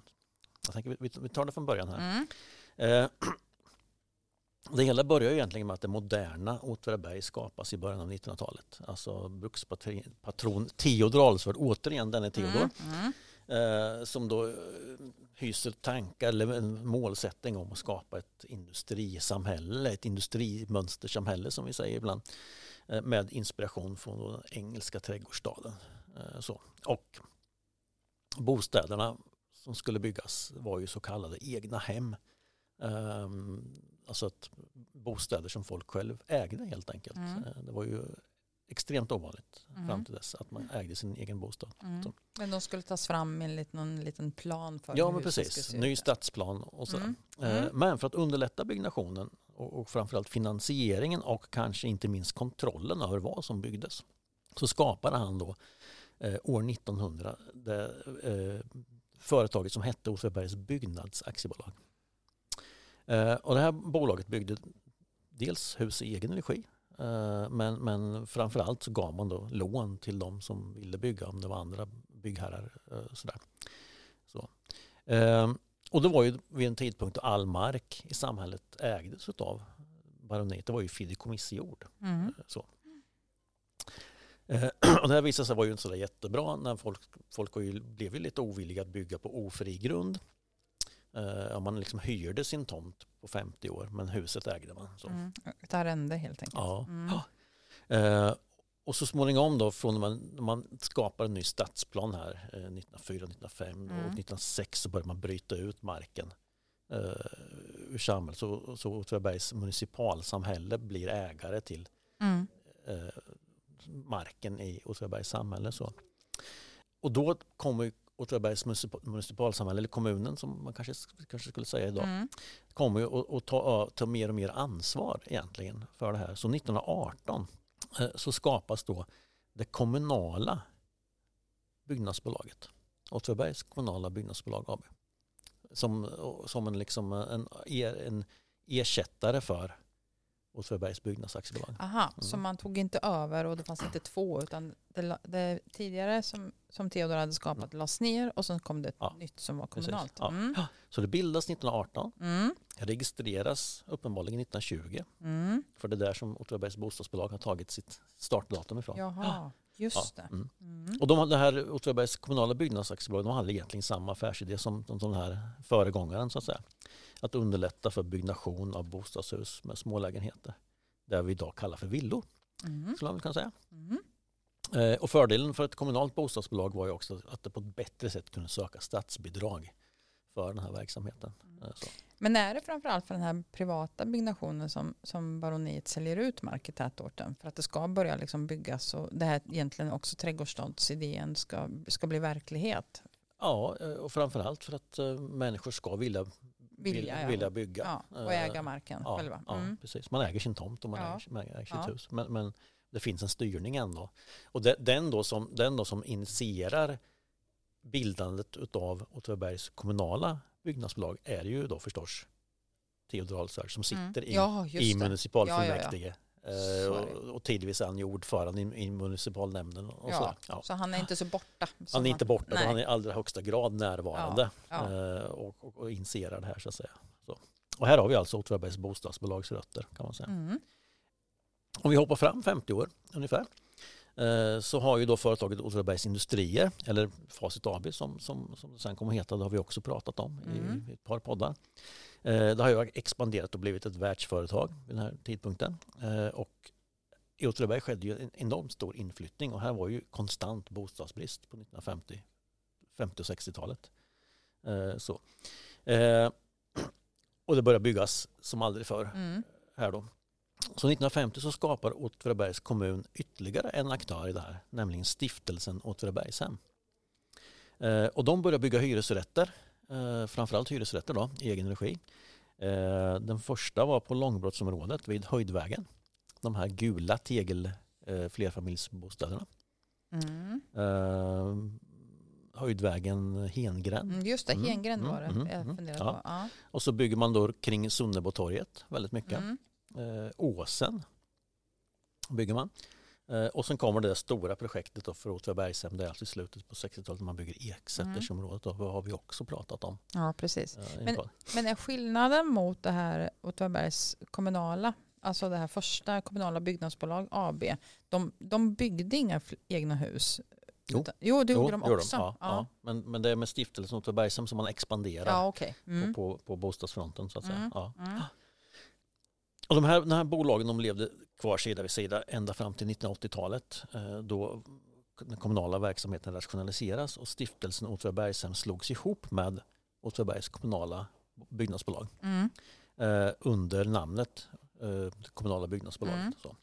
Jag tänker, vi, vi tar det från början här. Mm. Eh, det hela börjar egentligen med att det moderna Åtvidaberg skapas i början av 1900-talet. Alltså brukspatron Theodor Alsvärd, återigen denne Theodor. Mm. Eh, som då eh, hyser tankar eller en målsättning om att skapa ett industrisamhälle, ett industrimönstersamhälle som vi säger ibland, eh, med inspiration från den engelska trädgårdsstaden. Eh, så. Och bostäderna som skulle byggas var ju så kallade egna hem. Ehm, alltså att bostäder som folk själv ägde helt enkelt. Mm. Eh, Det var ju extremt ovanligt Mm. fram till dess att man ägde sin egen bostad. Mm. Men de skulle tas fram med en liten, någon liten plan för Ja men precis, ny stadsplan och sådär. Mm. Eh, Mm. Men för att underlätta byggnationen och, framförallt finansieringen och kanske inte minst kontrollen över vad som byggdes så skapade han då eh, år 1900 det eh, företaget som hette Åtvidabergs byggnadsaktiebolag. Och det här bolaget byggde dels hus i egen regi men, men framförallt så gav man då lån till de som ville bygga om det var andra byggherrar. Eh, sådär. Så. Eh, och det var ju vid en tidpunkt då all mark i samhället ägdes av baroniet. Det var ju fideikommissjord. Mm. Så. Eh, Och det här visade sig vara ju inte så där jättebra när folk, folk ju, blev ju lite ovilliga att bygga på ofri grund. Eh, Ja, man liksom hyrde sin tomt på 50 år men huset ägde man. Så. Mm. Ett arrende helt enkelt. Ja. Mm. Eh, och så småningom då från när man, när man skapar en ny stadsplan här eh, 1904, 1905 Mm. och 1906 så börjar man bryta ut marken eh, ur samhället. Så, så Åtvidabergs municipalsamhälle blir ägare till Mm. eh, marken i Åtvidabergs samhälle. Så. Och då kommer Åtvidabergs municipal, municipalsamhälle, eller kommunen som man kanske, kanske skulle säga idag, Mm. kommer ju att, att ta, ta mer och mer ansvar egentligen för det här. Så 1918 eh, så skapas då det kommunala byggnadsbolaget. Åtvidabergs kommunala byggnadsbolag AB. Som, som en, liksom en, en ersättare för Åtvidabergs byggnadsaktiebolag. Aha, Mm. så man tog inte över och det fanns inte två utan det, det tidigare som, som Theodor hade skapat lades ner och sen kom det ett Ja, nytt som var kommunalt. Ja. Mm. Så det bildas 1918, Mm. registreras uppenbarligen 1920. Mm. För det är där som Åtvidabergs bostadsbolag har tagit sitt startdatum ifrån. Jaha, just det. Mm. Mm. Och de, det här Åtvidabergs kommunala byggnadsaktiebolag de hade egentligen samma affärsidé som, som den här föregångaren så att säga. Att underlätta för byggnation av bostadshus med smålägenheter. Det vi idag kallar för villor, Mm. skulle man kunna säga. Mm. Eh, och fördelen för ett kommunalt bostadsbolag var ju också att det på ett bättre sätt kunde söka statsbidrag för den här verksamheten. Eh, så. Men är det framförallt för den här privata byggnationen som, som baroniet säljer ut mark i tätorten för att det ska börja liksom byggas och det här egentligen också trädgårdsstadsidén ska, ska bli verklighet? Ja, eh, och framförallt för att eh, människor ska vilja, Vilja, vilja, ja. vilja bygga. Ja, och Eh, äga marken Ja, själva. ja Mm. precis. Man äger sin tomt och man Ja. äger, man äger sitt Ja. hus. Men, men det finns en styrning ändå. Och det, den, då som, den då som initierar bildandet av Åtvidabergs kommunala byggnadsbolag är ju då förstås Theodor Alsvärd som Mm. sitter i, Ja, just i det. municipalfullmäktige. Så Eh, och, och tidvis är han ju ordförande i, i municipalnämnden. Och Ja, sådär. Ja. Så han är inte så borta. Han är inte borta, Nej. han är i allra högsta grad närvarande Ja. eh, och, och, och initierar det här så att säga. Så. Och här har vi alltså Åtvidabergs bostadsbolags rötter kan man säga. Mm. Om vi hoppar fram 50 år ungefär eh, så har ju då företaget Åtvidabergs Industrier eller Facit AB som, som, som det sen kommer att heta, det har vi också pratat om Mm. i, i ett par poddar. Eh, Det har ju expanderat och blivit ett världsföretag vid den här tidpunkten. Eh, Och i Åtvidaberg skedde ju en enormt stor inflyttning och här var ju konstant bostadsbrist på 1950 50 och 60-talet. Eh, Så. Och det började byggas som aldrig förr Mm. här då. Så 1950 så skapar Åtvidabergs kommun ytterligare en aktör i det här, nämligen stiftelsen Åtvidabergshem. Och de börjar bygga hyresrätter, eh, framförallt hyresrätter då, i egen regi. Eh, den första var på Långbrottsområdet vid Höjdvägen. De här gula tegel eh, flerfamiljsbostäderna. Mm. Eh, Höjdvägen Hengränd. Mm, Just det, Mm, Hengränd mm, var det mm, jag mm. funderade Ja. på. Ja. Och så bygger man då kring Sunnebotorget väldigt mycket. Eh, Åsen bygger man. Eh, och sen kommer det stora projektet då för Åtvidabergshem. Det är alltså i slutet på 60-talet när man bygger Eksätersområdet. Då. Det har vi också pratat om. ja, precis. eh, Men-. Men är skillnaden mot det här Åtvidabergs kommunala, alltså det här första kommunala byggnadsbolag AB, de, de byggde inga egna hus? Jo. Jo det gjorde Jo, de också. Ja, ja. Men, men det är med stiftelsen Åtvidabergshem som man expanderar ja okej. Mm. på, på, på bostadsfronten. Så att säga. Mm. Ja. Mm. Och de, här, de här bolagen de levde kvar sida vid sida ända fram till 1980-talet eh, då den kommunala verksamheten rationaliseras och stiftelsen Åtvidabergshem slogs ihop med Åtvidabergs kommunala byggnadsbolag Mm. eh, under namnet eh, kommunala byggnadsbolaget. Mm. Så.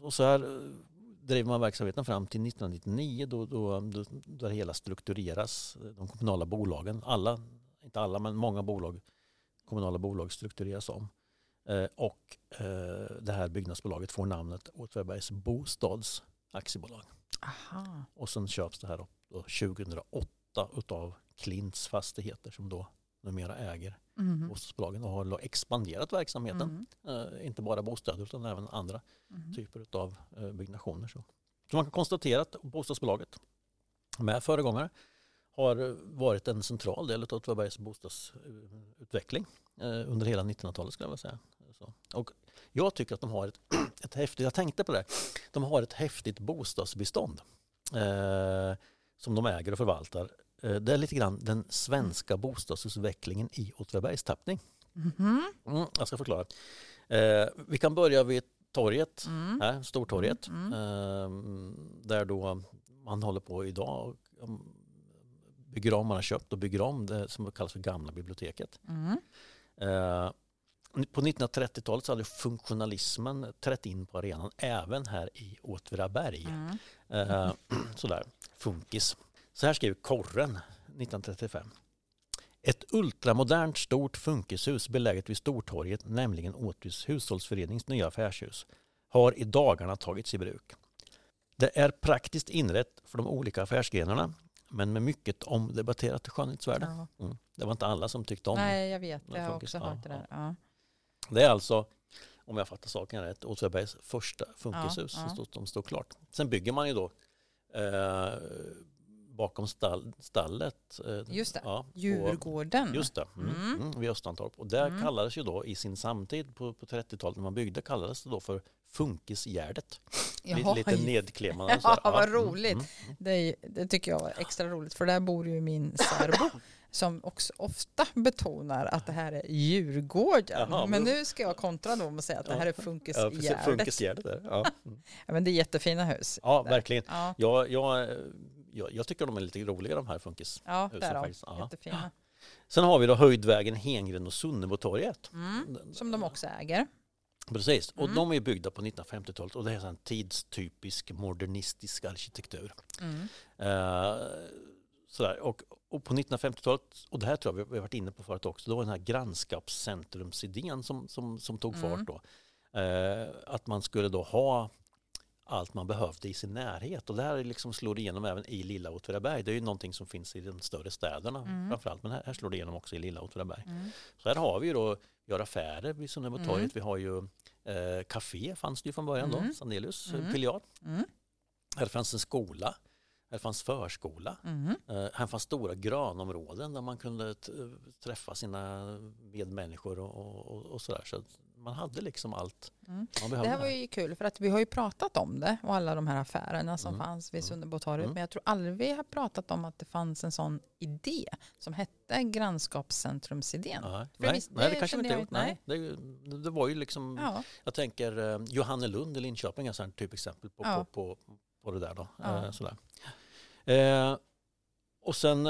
Och så här drev man verksamheten fram till 1999 då, då, då, då det hela struktureras. De kommunala bolagen, alla, inte alla men många bolag, kommunala bolag struktureras om. Eh, och eh, det här byggnadsbolaget får namnet Åtvidabergs Bostads aktiebolag. Aha. Och sen köps det här upp då 2008 utav Klints fastigheter som då numera äger Mhm. bostadsbolagen och har expanderat verksamheten. Mm. Eh, inte bara bostäder utan även andra Mhm. typer av eh, byggnationer. Så. så man kan konstatera att bostadsbolaget med föregångare har eh, varit en central del av Åtvidabergs bostadsutveckling eh, under hela 1900-talet skulle jag vilja säga. Så. Och jag tycker att de har ett, ett häftigt, jag tänkte på det, de har ett häftigt bostadsbestånd eh, som de äger och förvaltar. Eh, det är lite grann den svenska bostadsutvecklingen i Åtvidabergs tappning. Mhm. Mm, jag ska förklara. Eh, vi kan börja vid torget, Mm. här, Stortorget, Mm, eh, där då man håller på idag och um, bygger om, man har köpt och bygger om det som kallas för gamla biblioteket. Mm. På 1930-talet så hade funktionalismen trätt in på arenan även här i Åtvidaberg. Mm. Eh, sådär, funkis. Så här skriver Korren 1935. Ett ultramodernt stort funkishus beläget vid Stortorget, nämligen Åtvis hushållsförenings nya affärshus, har i dagarna tagits i bruk. Det är praktiskt inrätt för de olika affärsgrenarna, men med mycket omdebatterat skönhetsvärde. Mm. Det var inte alla som tyckte om Nej, jag vet. det Jag har också hört det där. Ja. Det är alltså, om jag fattar saken rätt, Åtvidabergs första funkishus Ja, ja. som, står, som står klart. Sen bygger man ju då eh, bakom stall, stallet. Eh, Just det. Ja, Djurgården. Just det, mm, Mm. Mm, vid Östantorp. Och det Mm. kallades ju då i sin samtid på, på 30-talet när man byggde kallades det då för Funkisgärdet. Lite, Jaha, lite nedklemande. Ja, vad mm, roligt. mm. Det, det tycker jag var extra roligt för där bor ju min särbo som också ofta betonar att det här är Djurgården. Jaha, men men- nu ska jag kontra dem och säga att det här är Ja, Funkisgärdet. Där. Ja, mm. Ja, men det är jättefina hus. ja Där. verkligen. Ja, Jag, jag, jag, tycker de är lite roliga de här funkis. ja det är de. faktiskt, ja. Jättefina. Sen har vi då Höjdvägen, Hengren och Sunnebotorget. Mm. Som de också äger. Precis, och Mm. de är byggda på 1950-talet och det är en tidstypisk modernistisk arkitektur. Mm. Eh, sådär. Och, och på 1950-talet, och det här tror jag vi har varit inne på förut också, då var den här grannskapscentrumsidén som, som, som tog Mm. fart då. Eh, att man skulle då ha allt man behövde i sin närhet och det här liksom slår igenom även i lilla Åtvidaberg. Det är ju någonting som finns i de större städerna Mm. framförallt, men här, här slår det igenom också i lilla Åtvidaberg. Mm. Så här har vi ju då, vi har affärer vid Sunneborgstorget, Mm. vi har ju eh, café fanns det ju från början Mm. då, Sandelius Mm. mm. filial. Mm. Här fanns en skola, här fanns förskola, Mm. eh, här fanns stora grönområden där man kunde t- träffa sina medmänniskor och, och, och sådär. Så man hade liksom allt Mm. man Det behövde. här var ju kul för att vi har ju pratat om det och alla de här affärerna som Mm. fanns vid Mm. Sunderbotorget. Mm. Men jag tror aldrig vi har pratat om att det fanns en sån idé som hette grannskapscentrumsidén. Nej, För det nej, nej, det det kanske inte gjort. inte. Nej, det, det var ju liksom, Ja, jag tänker eh, Johannelund i Linköping är ett typexempel på, Ja. på, på, på det där. Då. Ja. Eh, sådär. Eh, och sen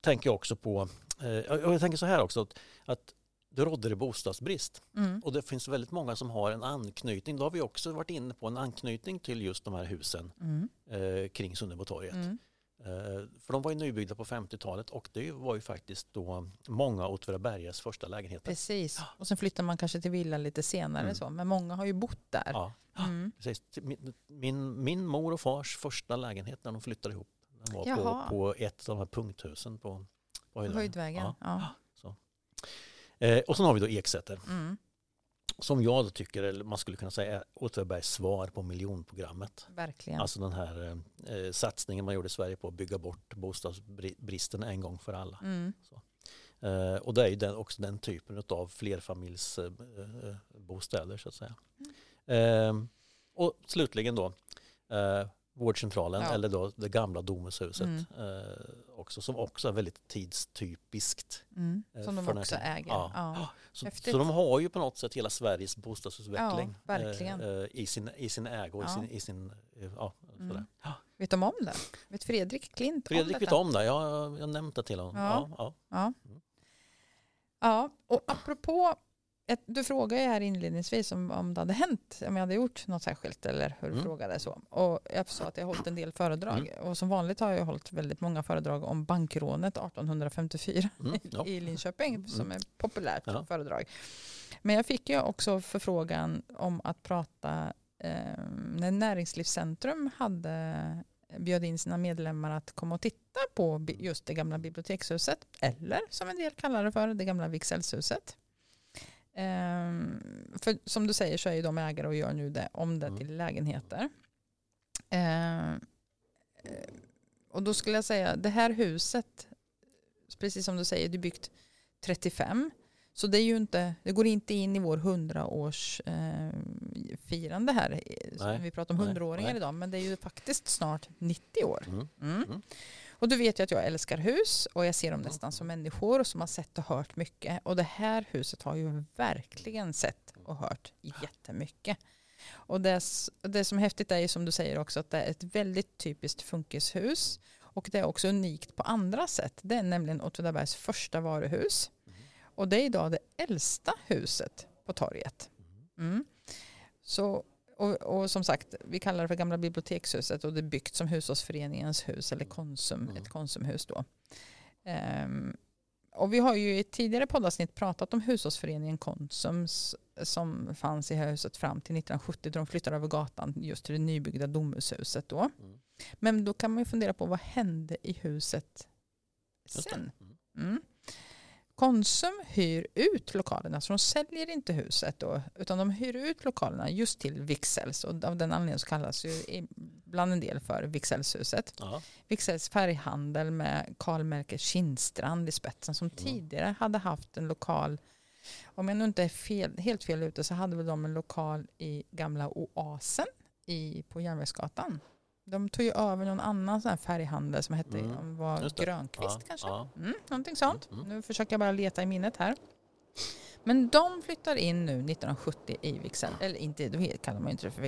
tänker jag också på, eh, jag tänker så här också, att, att det rådde det bostadsbrist. mm. Och det finns väldigt många som har en anknytning, då har vi också varit inne på en anknytning till just de här husen Mm. eh, kring Sunderbotorget. Mm. Eh, för de var ju nybyggda på 50-talet och det var ju faktiskt då många Åtvidabergas första lägenheter. Precis. Och sen flyttar man kanske till villa lite senare. Mm. Så. Men många har ju bott där. Ja, Mm. precis. Min, min, min mor och fars första lägenhet när de flyttade ihop den var på, Jaha. på ett av de här punkthusen på, på Höjdvägen. Höjdvägen. Ja. Ja. Eh, och sen har vi då Eksäter Mm. som jag då tycker, eller man skulle kunna säga, är Åtvidabergs svar på miljonprogrammet. Verkligen. Alltså den här eh, satsningen man gjorde i Sverige på att bygga bort bostadsbristen en gång för alla. Mm. Eh, och det är ju den, också den typen av flerfamiljsbostäder eh, bostäder, så att säga. Mm. Eh, och slutligen då eh, vårdcentralen Ja. eller då det gamla Domushuset Mm. eh, också som också är väldigt tidstypiskt. Mm. Eh, Som de också äger. Ja. Ja. Så, så de har ju på något sätt hela Sveriges bostadsutveckling Ja, eh, eh, i, sin, i sin ägo. I sin, i sin, eh, ja, Mm. Vet de om det? Vet Fredrik Klint Fredrik om vet detta? om det, jag, jag har nämnt det till honom. Ja. Ja. Ja, Ja. Mm. och apropå du frågade ju här inledningsvis om, om det hade hänt, om jag hade gjort något särskilt eller hur du Mm. frågade så. Och jag sa att jag har hållit en del föredrag Mm. och som vanligt har jag hållit väldigt många föredrag om bankrånet 1854 Mm, ja. i Linköping som är populärt Ja. föredrag. Men jag fick ju också förfrågan om att prata eh, när Näringslivscentrum hade bjöd in sina medlemmar att komma och titta på just det gamla bibliotekshuset eller som en del kallar det för, det gamla Vikselshuset. Ehm, för som du säger så är ju de ägare och gör nu det om det Mm. till lägenheter. Eh, och då skulle jag säga det här huset, precis som du säger, det är byggt 35. Så det, är ju inte, det går inte in i vår 100-års eh, här. Nej, Vi pratar om nej, 100-åringar nej. idag, men det är ju faktiskt snart 90 år. Mm. Mm. Mm. Och du vet ju att jag älskar hus och jag ser dem nästan som människor som har sett och hört mycket. Och det här huset har ju verkligen sett och hört jättemycket. Och det, det som är häftigt är ju som du säger också att det är ett väldigt typiskt funkishus. Och det är också unikt på andra sätt. Det är nämligen Åtvidabergs första varuhus. Och det är idag det äldsta huset på torget. Mm. Så, och, och som sagt, vi kallar det för gamla bibliotekshuset och det är byggt som hushållsföreningens hus eller konsum, Mm. ett konsumhus då. Ehm, och vi har ju i ett tidigare poddavsnitt pratat om hushållsföreningen Konsums som fanns i huset fram till 1970 då de flyttade över gatan just till det nybyggda Domushuset då. Mm. Men då kan man ju fundera på vad hände i huset sen? Mm. Konsum hyr ut lokalerna, så de säljer inte huset då, utan de hyr ut lokalerna just till Vixels och av den anledningen så kallas ju bland en del för Vixelshuset. Ja. Vixels färghandel med Karl Melker Kindstrand i spetsen som Mm. tidigare hade haft en lokal, om jag nu inte är fel, helt fel ute så hade väl de en lokal i gamla Oasen i, på Järnvägsgatan. De tog ju över någon annan sån här färghandel som hette Mm. var. Grönqvist Ja. kanske. Ja. Mm, någonting sånt. Mm. Nu försöker jag bara leta i minnet här. Men de flyttar in nu 1970 i Vixel, eller inte, då kallar man ju inte det för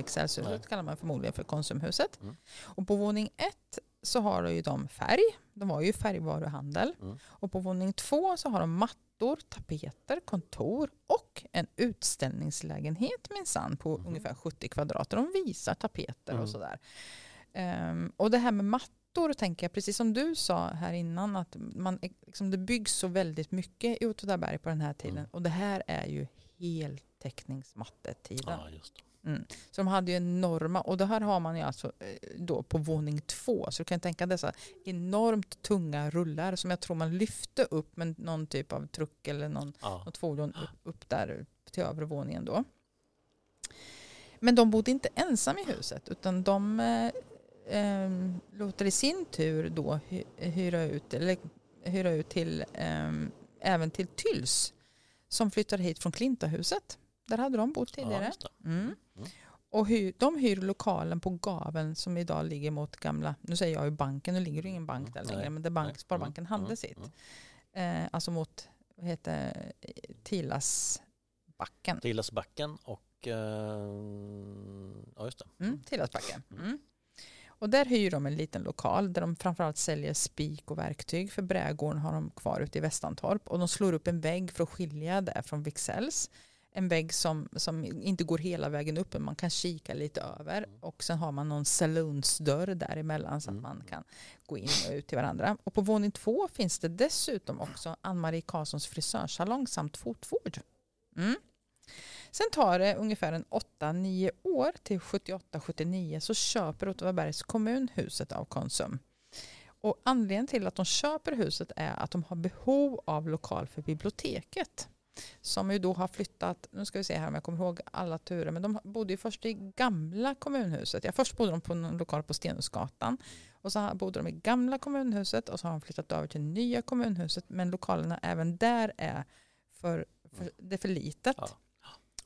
det kallar man förmodligen för Konsumhuset. Mm. Och på våning ett så har ju de färg, de var ju färgvaruhandel. Mm. Och på våning två så har de mattor, tapeter, kontor och en utställningslägenhet minsann på Mhm. ungefär 70 kvadrat. De visar tapeter Mm. och sådär. Ehm, och det här med mattor tänker jag, precis som du sa här innan, att man, liksom, det byggs så väldigt mycket i Åtvidaberg på den här tiden. Mm. Och det här är ju heltäckningsmattetiden. ja, just det. Så de hade ju enorma, och det här har man ju alltså eh, då på våning två. Så du kan tänka dessa enormt tunga rullar som jag tror man lyfte upp med någon typ av truck eller någon, Ja. något fordon upp, upp där till övre våningen då. Men de bodde inte ensam i huset utan de eh, låter i sin tur då hy, hyra ut, eller, hyra ut till, eh, även till Tyls som flyttade hit från Klintahuset. Där hade de bott Ja, tidigare. det. Mm. Mm. Och hyr, de hyr lokalen på gaveln som idag ligger mot gamla, nu säger jag ju banken, nu ligger det ingen bank där Mm, längre, men där bank. Sparbanken Mm, hade mm, sitt. Eh, alltså mot, vad heter Tilasbacken. Tilasbacken och eh, ja just det. Mm, Tilasbacken. Mm. Och där hyr de en liten lokal där de framförallt säljer spik och verktyg. För brädgården har de kvar ute i Västantorp. Och de slår upp en vägg för att skilja det från Vixells. En vägg som, som inte går hela vägen upp men man kan kika lite över. Och sen har man någon saloonsdörr däremellan så att Mm. man kan gå in och ut till varandra. Och på våning två finns det dessutom också Ann-Marie Karlssons frisörsalong samt fotvård. Mm. Sen tar det ungefär en 8-9 år till 78-79 så köper Åtvidabergs kommun huset av Konsum. Och anledningen till att de köper huset är att de har behov av lokal för biblioteket. Som ju då har flyttat, nu ska vi se här om jag kommer ihåg alla turer, men de bodde ju först i gamla kommunhuset. Ja, först bodde de på en lokal på Stenhusgatan och så bodde de i gamla kommunhuset och så har de flyttat över till nya kommunhuset men lokalerna även där är för, för, det är för litet. Ja.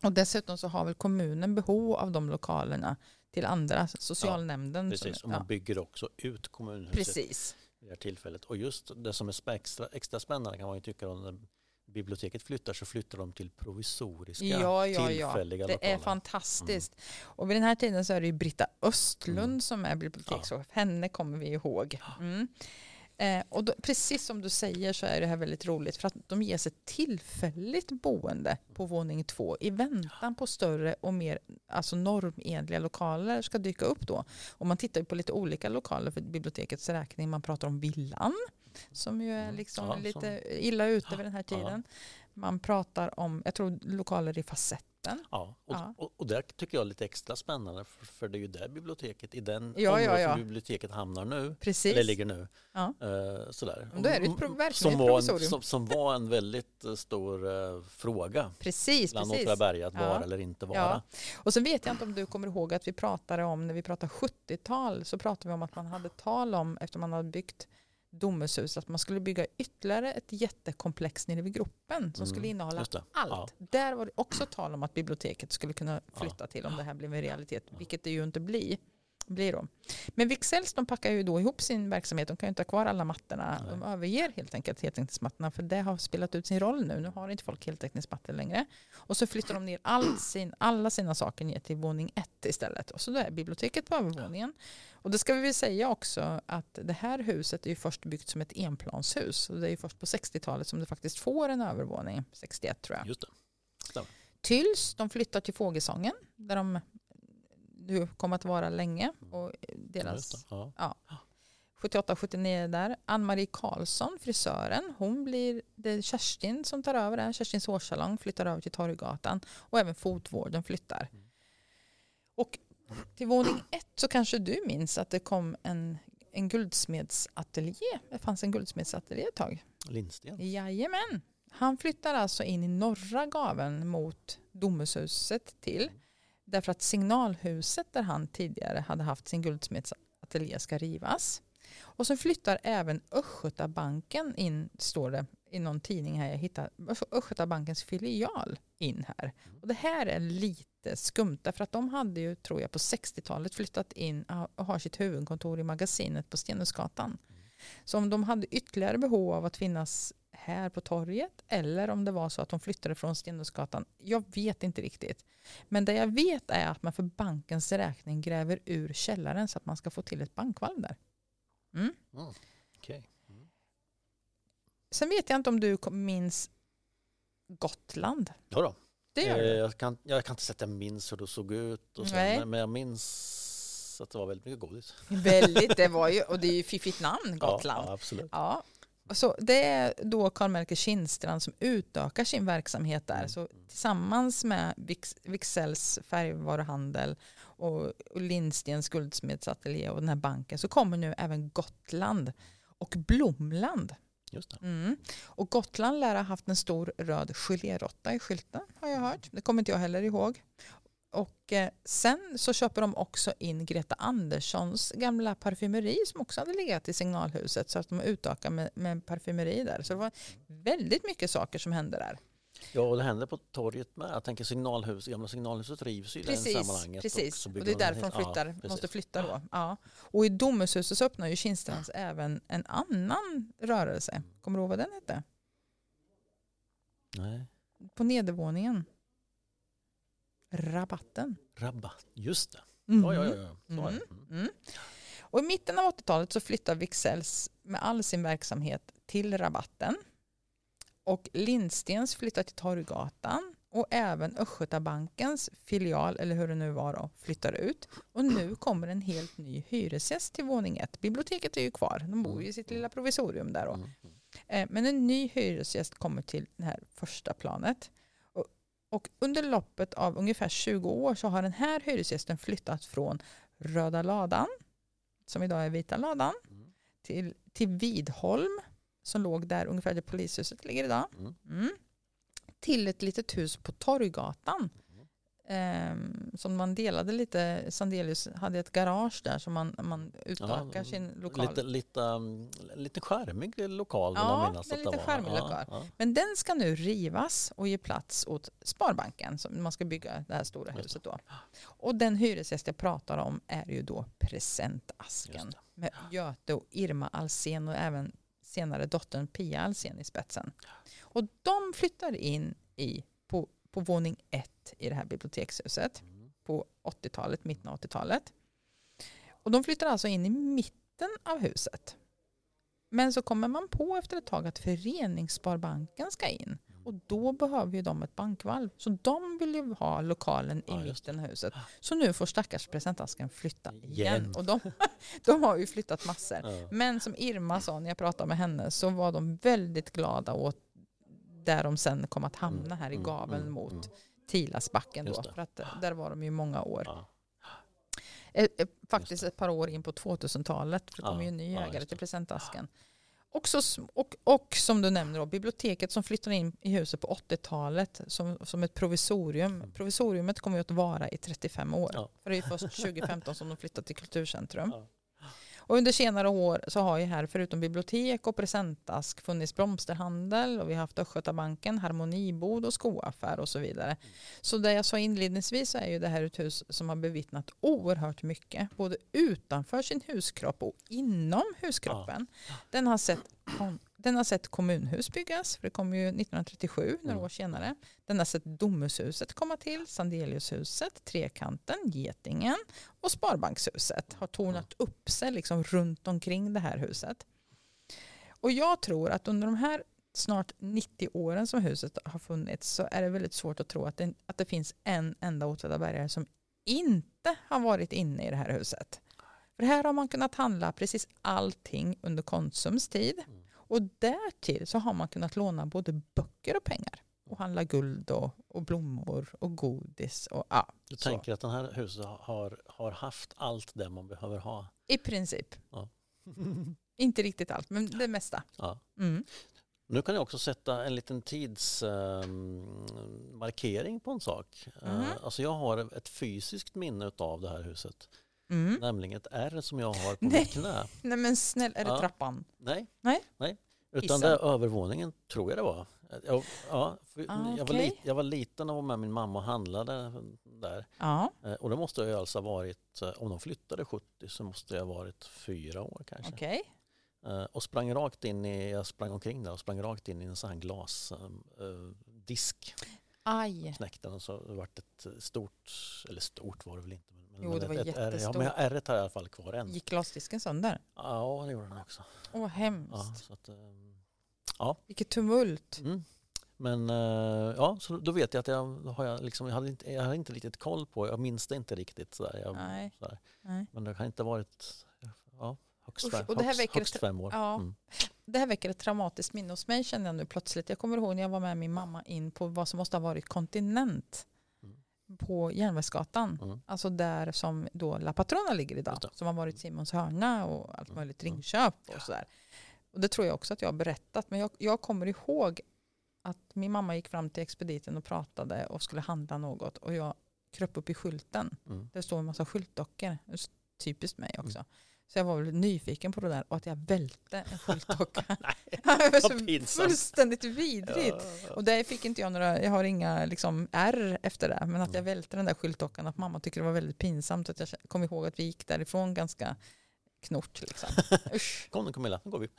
Och dessutom så har väl kommunen behov av de lokalerna till andra, socialnämnden. Precis, och som, man ja, bygger också ut kommunhuset precis. vid det här tillfället. Och just det som är extra, extra spännande kan man ju tycka om biblioteket flyttar så flyttar de till provisoriska Ja, ja, ja. tillfälliga Det lokaler. är fantastiskt. Och vid den här tiden så är det ju Britta Östlund Mm. som är bibliotekschef. Henne kommer vi ihåg. Mm. Eh, och då, precis som du säger så är det här väldigt roligt för att de ges ett tillfälligt boende på våning två i väntan på större och mer alltså normenliga lokaler ska dyka upp då. Och man tittar på lite olika lokaler för bibliotekets räkning. Man pratar om villan som ju är Mm. liksom Ja, lite illa ute vid den här tiden. Man pratar om, jag tror lokaler i facetten. Ja, och, Ja. Och, och det tycker jag är lite extra spännande för, för det är ju där biblioteket, i den Ja, området ja. som biblioteket hamnar nu, Precis. eller ligger nu. Ja. Eh, sådär. Då är det ett som, var en, som, som var en väldigt eh, stor eh, fråga Precis, bland. Åtvidaberg att vara eller inte vara. Och sen vet jag inte om du kommer ihåg att vi pratade om, när vi pratade 70-tal, så pratade vi om att man hade tal om, efter man hade byggt Domushus, att man skulle bygga ytterligare ett jättekomplex nere vid gropen som Mm, skulle innehålla allt. Där var det också tal om att biblioteket skulle kunna flytta till om det här blev en realitet, vilket det ju inte blir. Blir då. Men Wixells de packar ju då ihop sin verksamhet, de kan ju inte ha kvar alla mattorna. Nej. De överger helt enkelt heltäckningsmattorna för det har spelat ut sin roll nu. Nu har inte folk heltäckningsmattor längre. Och så flyttar de ner all sin, alla sina saker ner till våning ett istället. Och så då är biblioteket på övervåningen. Och det ska vi väl säga också att det här huset är ju först byggt som ett enplanshus. Och det är ju först på 60-talet som det faktiskt får en övervåning, 61 tror jag. Just det. Tyls, de flyttar till Fågelsången där de nu kommer att vara länge. Och Ja, deras just det. Ja. 78-79 där. Ann-Marie Karlsson, frisören, hon blir, det är Kerstin som tar över där. Kerstins hårsalong flyttar över till Torggatan och även fotvården flyttar. Mm. Och till våning ett så kanske du minns att det kom en, en guldsmedsateljé. Det fanns en guldsmedsateljé ett tag. Lindsten. Jajamän. Han flyttar alltså in i norra gaven mot Domushuset till. Därför att signalhuset där han tidigare hade haft sin guldsmedsateljé ska rivas. Och så flyttar även Östgötabanken in, står det i någon tidning här jag hittar, Östgötabankens filial in här. Och det här är lite skumt därför att de hade ju, tror jag, på 60-talet flyttat in och har sitt huvudkontor i magasinet på Stenhusgatan. Så om de hade ytterligare behov av att finnas här på torget eller om det var så att de flyttade från Stenhusgatan. Jag vet inte riktigt. Men det jag vet är att man för bankens räkning gräver ur källaren så att man ska få till ett bankvalv där. Mm. Mm. Okej. Mm. Sen vet jag inte om du minns Gotland. Ja då. Det gör Eh, jag, kan, jag kan inte säga att jag minns hur det såg ut, och så, Nej. men, jag minns att det var väldigt mycket godis. Väldigt, det var ju, och det är ju fiffigt namn, Ja, Gotland. ja, absolut. Ja, så det är då Karl Melker Kindstrand som utökar sin verksamhet där. Mm. Så tillsammans med Wix, Wixells färgvaruhandel och, Lindstens guldsmedsateljé och den här banken så kommer nu även Gotland och Blomland. Mm. Och Gotland lär ha haft en stor röd geléråtta i skylten har jag hört. Det kommer inte jag heller ihåg. Och eh, sen så köper de också in Greta Anderssons gamla parfymeri som också hade legat i signalhuset så att de utökar med, med parfymeri där. Så det var väldigt mycket saker som hände där. Ja, och det händer på torget med. Jag tänker signalhus, gamla signalhuset rivs ju i det Precis, sammanhanget. precis. Och, bygger det är därför de flyttar, Ja, precis. måste flytta då. Ja. Och i Domushuset så öppnar ju Kindstrands även en annan rörelse. Kommer du ihåg vad den hette? Nej, På nedervåningen. Rabatten. rabatt. Just det. Mm. Ja, ja, ja. ja. Mm. Mm. Mm. Och i mitten av 80-talet så flyttar Wixells med all sin verksamhet till Rabatten. Och Lindstens flyttar till Torggatan och även Östgötabankens filial, eller hur det nu var då, flyttar ut. Och nu kommer en helt ny hyresgäst till våning ett. Biblioteket är ju kvar, de bor ju i sitt lilla provisorium där då. Mm. Eh, Men en ny hyresgäst kommer till det här första planet. Och, under loppet av ungefär 20 år så har den här hyresgästen flyttat från Röda ladan, som idag är Vita ladan, Mm. till, till Vidholm, som låg där ungefär där polishuset ligger idag. Mm. Mm. Till ett litet hus på Torggatan. Ehm, som man delade lite, Sandelius hade ett garage där som man, man utökar Ja, sin lokal. Lite, lite, um, lite skärmig lokal vill Ja, jag minnas det lite Ja, lokal. ja. Men den ska nu rivas och ge plats åt Sparbanken som man ska bygga det här stora huset då. Och den hyresgäst jag pratar om är ju då Presentasken med Göte och Irma Alsen och även senare dottern Pia Alsen i spetsen. Och de flyttar in i, på, på våning ett i det här bibliotekshuset Mm. på 80-talet, mitten av 80-talet. Och de flyttar alltså in i mitten av huset. Men så kommer man på efter ett tag att Föreningssparbanken ska in. Och då behöver ju de ett bankvalv. Så de vill ju ha lokalen Ja, i mitten av huset. Så nu får stackars presentasken flytta igen. Igen. Och de, de har ju flyttat massor. Ja. Men som Irma sa när jag pratade med henne så var de väldigt glada åt där de sen kom att hamna här i Mm, gaveln mm, mot mm. Tilasbacken. Då, för att eh, där var de ju många år. Ja. Eh, eh, Faktiskt ett par år in på 2000-talet. För det kom Ja, ju en ny ägare till presentasken. Och, så, och, och som du nämner då, biblioteket som flyttade in i huset på 80-talet som, som ett provisorium. Provisoriumet kommer ju att vara i 35 år. Mm. Ja. För det är ju först 2015 som de flyttade till Kulturcentrum. Ja. Och under senare år så har ju här förutom bibliotek och presentask funnits blomsterhandel och vi har haft Östgötabanken, Harmonibod och skoaffär och så vidare. Så det jag sa inledningsvis så är ju det här ett hus som har bevittnat oerhört mycket både utanför sin huskropp och inom huskroppen. Den, har sett, den har sett kommunhus byggas, för det kom ju 1937, några Mm. år senare. Den har sett Domushuset komma till, Sandeliushuset, Trekanten, Getingen och Sparbankshuset har tornat upp sig liksom runt omkring det här huset. Och jag tror att under de här snart 90 åren som huset har funnits så är det väldigt svårt att tro att det, att det finns en enda Åtvidabergare som inte har varit inne i det här huset. För här har man kunnat handla precis allting under Konsums tid. Mm. Och därtill så har man kunnat låna både böcker och pengar. Och handla guld och, och blommor och godis. Och, ja, Du så. tänker att den här huset har, har haft allt det man behöver ha? I princip. Ja. Inte riktigt allt, men det mesta. ja. Mm. Nu kan jag också sätta en liten tidsmarkering på en sak. Eh, Mhm. Alltså jag har ett fysiskt minne av det här huset. Mm. Nämligen ett ärr som jag har på mitt knä. Nej men snäll, är det Ja. trappan? Nej. Nej. Nej. Utan det är övervåningen, tror jag det var. Jag, ja, Ah, jag, var okej. lit, jag var liten och var med min mamma och handlade där. Ja, Eh, Och det måste jag alltså ha varit, eh, om de flyttade 70 så måste jag ha varit fyra år kanske. okej. Eh, Och sprang rakt in i, jag sprang omkring där och sprang rakt in i en sån här glasdisk. Aj. Knäckte den så det vart ett stort, eller stort var det väl inte. Men, Jo, men det var ärr- Ja, jättestort. men ärret har jag i alla fall kvar än. Gick glasdisken sönder? Ja, det gjorde den också. Åh, hemskt. Ja, att, ehm, ja. Vilket tumult. Mm. Men eh, ja, så då vet jag att jag har jag liksom, jag hade inte, jag hade inte riktigt koll på, jag minns det inte riktigt sådär. Jag, Nej. sådär. Nej. Men det har inte varit, ja, högst, Usch, och det här högst, väcker högst fem år. Ja. Mm. Det här väcker ett traumatiskt minne hos mig känner jag nu plötsligt. Jag kommer ihåg när jag var med min mamma in på vad som måste ha varit kontinent. På Järnvägsgatan. Mm. Alltså där som då La Patrona ligger idag. Som har varit Simons hörna och allt Mm. möjligt Mm. ringköp och sådär. Och det tror jag också att jag har berättat. Men jag, jag kommer ihåg att min mamma gick fram till expediten och pratade och skulle handla något. Och jag kröp upp i skylten. Mm. Det står en massa skyltdockor. Typiskt mig också. Så jag var väl nyfiken på det där och att jag välte en skyltdocka. det pinsamt. fullständigt vidrigt. Ja. Och där fick inte jag några, jag har inga liksom, R efter det. Men att jag Mm. välte den där skyltdockan, att mamma tyckte det var väldigt pinsamt. Att jag kom ihåg att vi gick därifrån ganska knort. Liksom. Usch. Kom nu Camilla, nu går vi.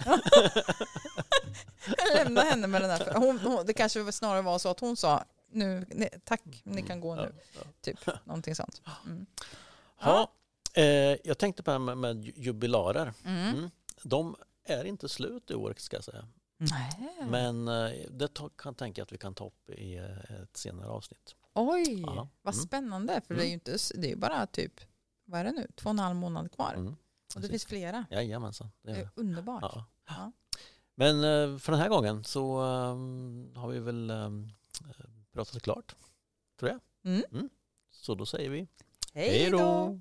Jag lämnade henne med den där. Hon, hon, det kanske snarare var så att hon sa, nu, nej, tack, ni kan gå nu. Mm. Typ, någonting sånt. Mm. Ja, eh, jag tänkte på det här med, med jubilarer. Mm. Mm. De är inte slut i år ska jag säga. Nej. Men eh, det kan tänka att vi kan ta upp i eh, ett senare avsnitt. Oj, Ja. vad Mm. spännande. För det är ju inte, det är bara typ, vad är det nu, två och en halv månad kvar. Mm. och det finns flera. Jajamensan. Det Det är underbart. Ja. Ja. Men eh, för den här gången så eh, har vi väl eh, pratat klart, tror jag. Mm. Så då säger vi hej då!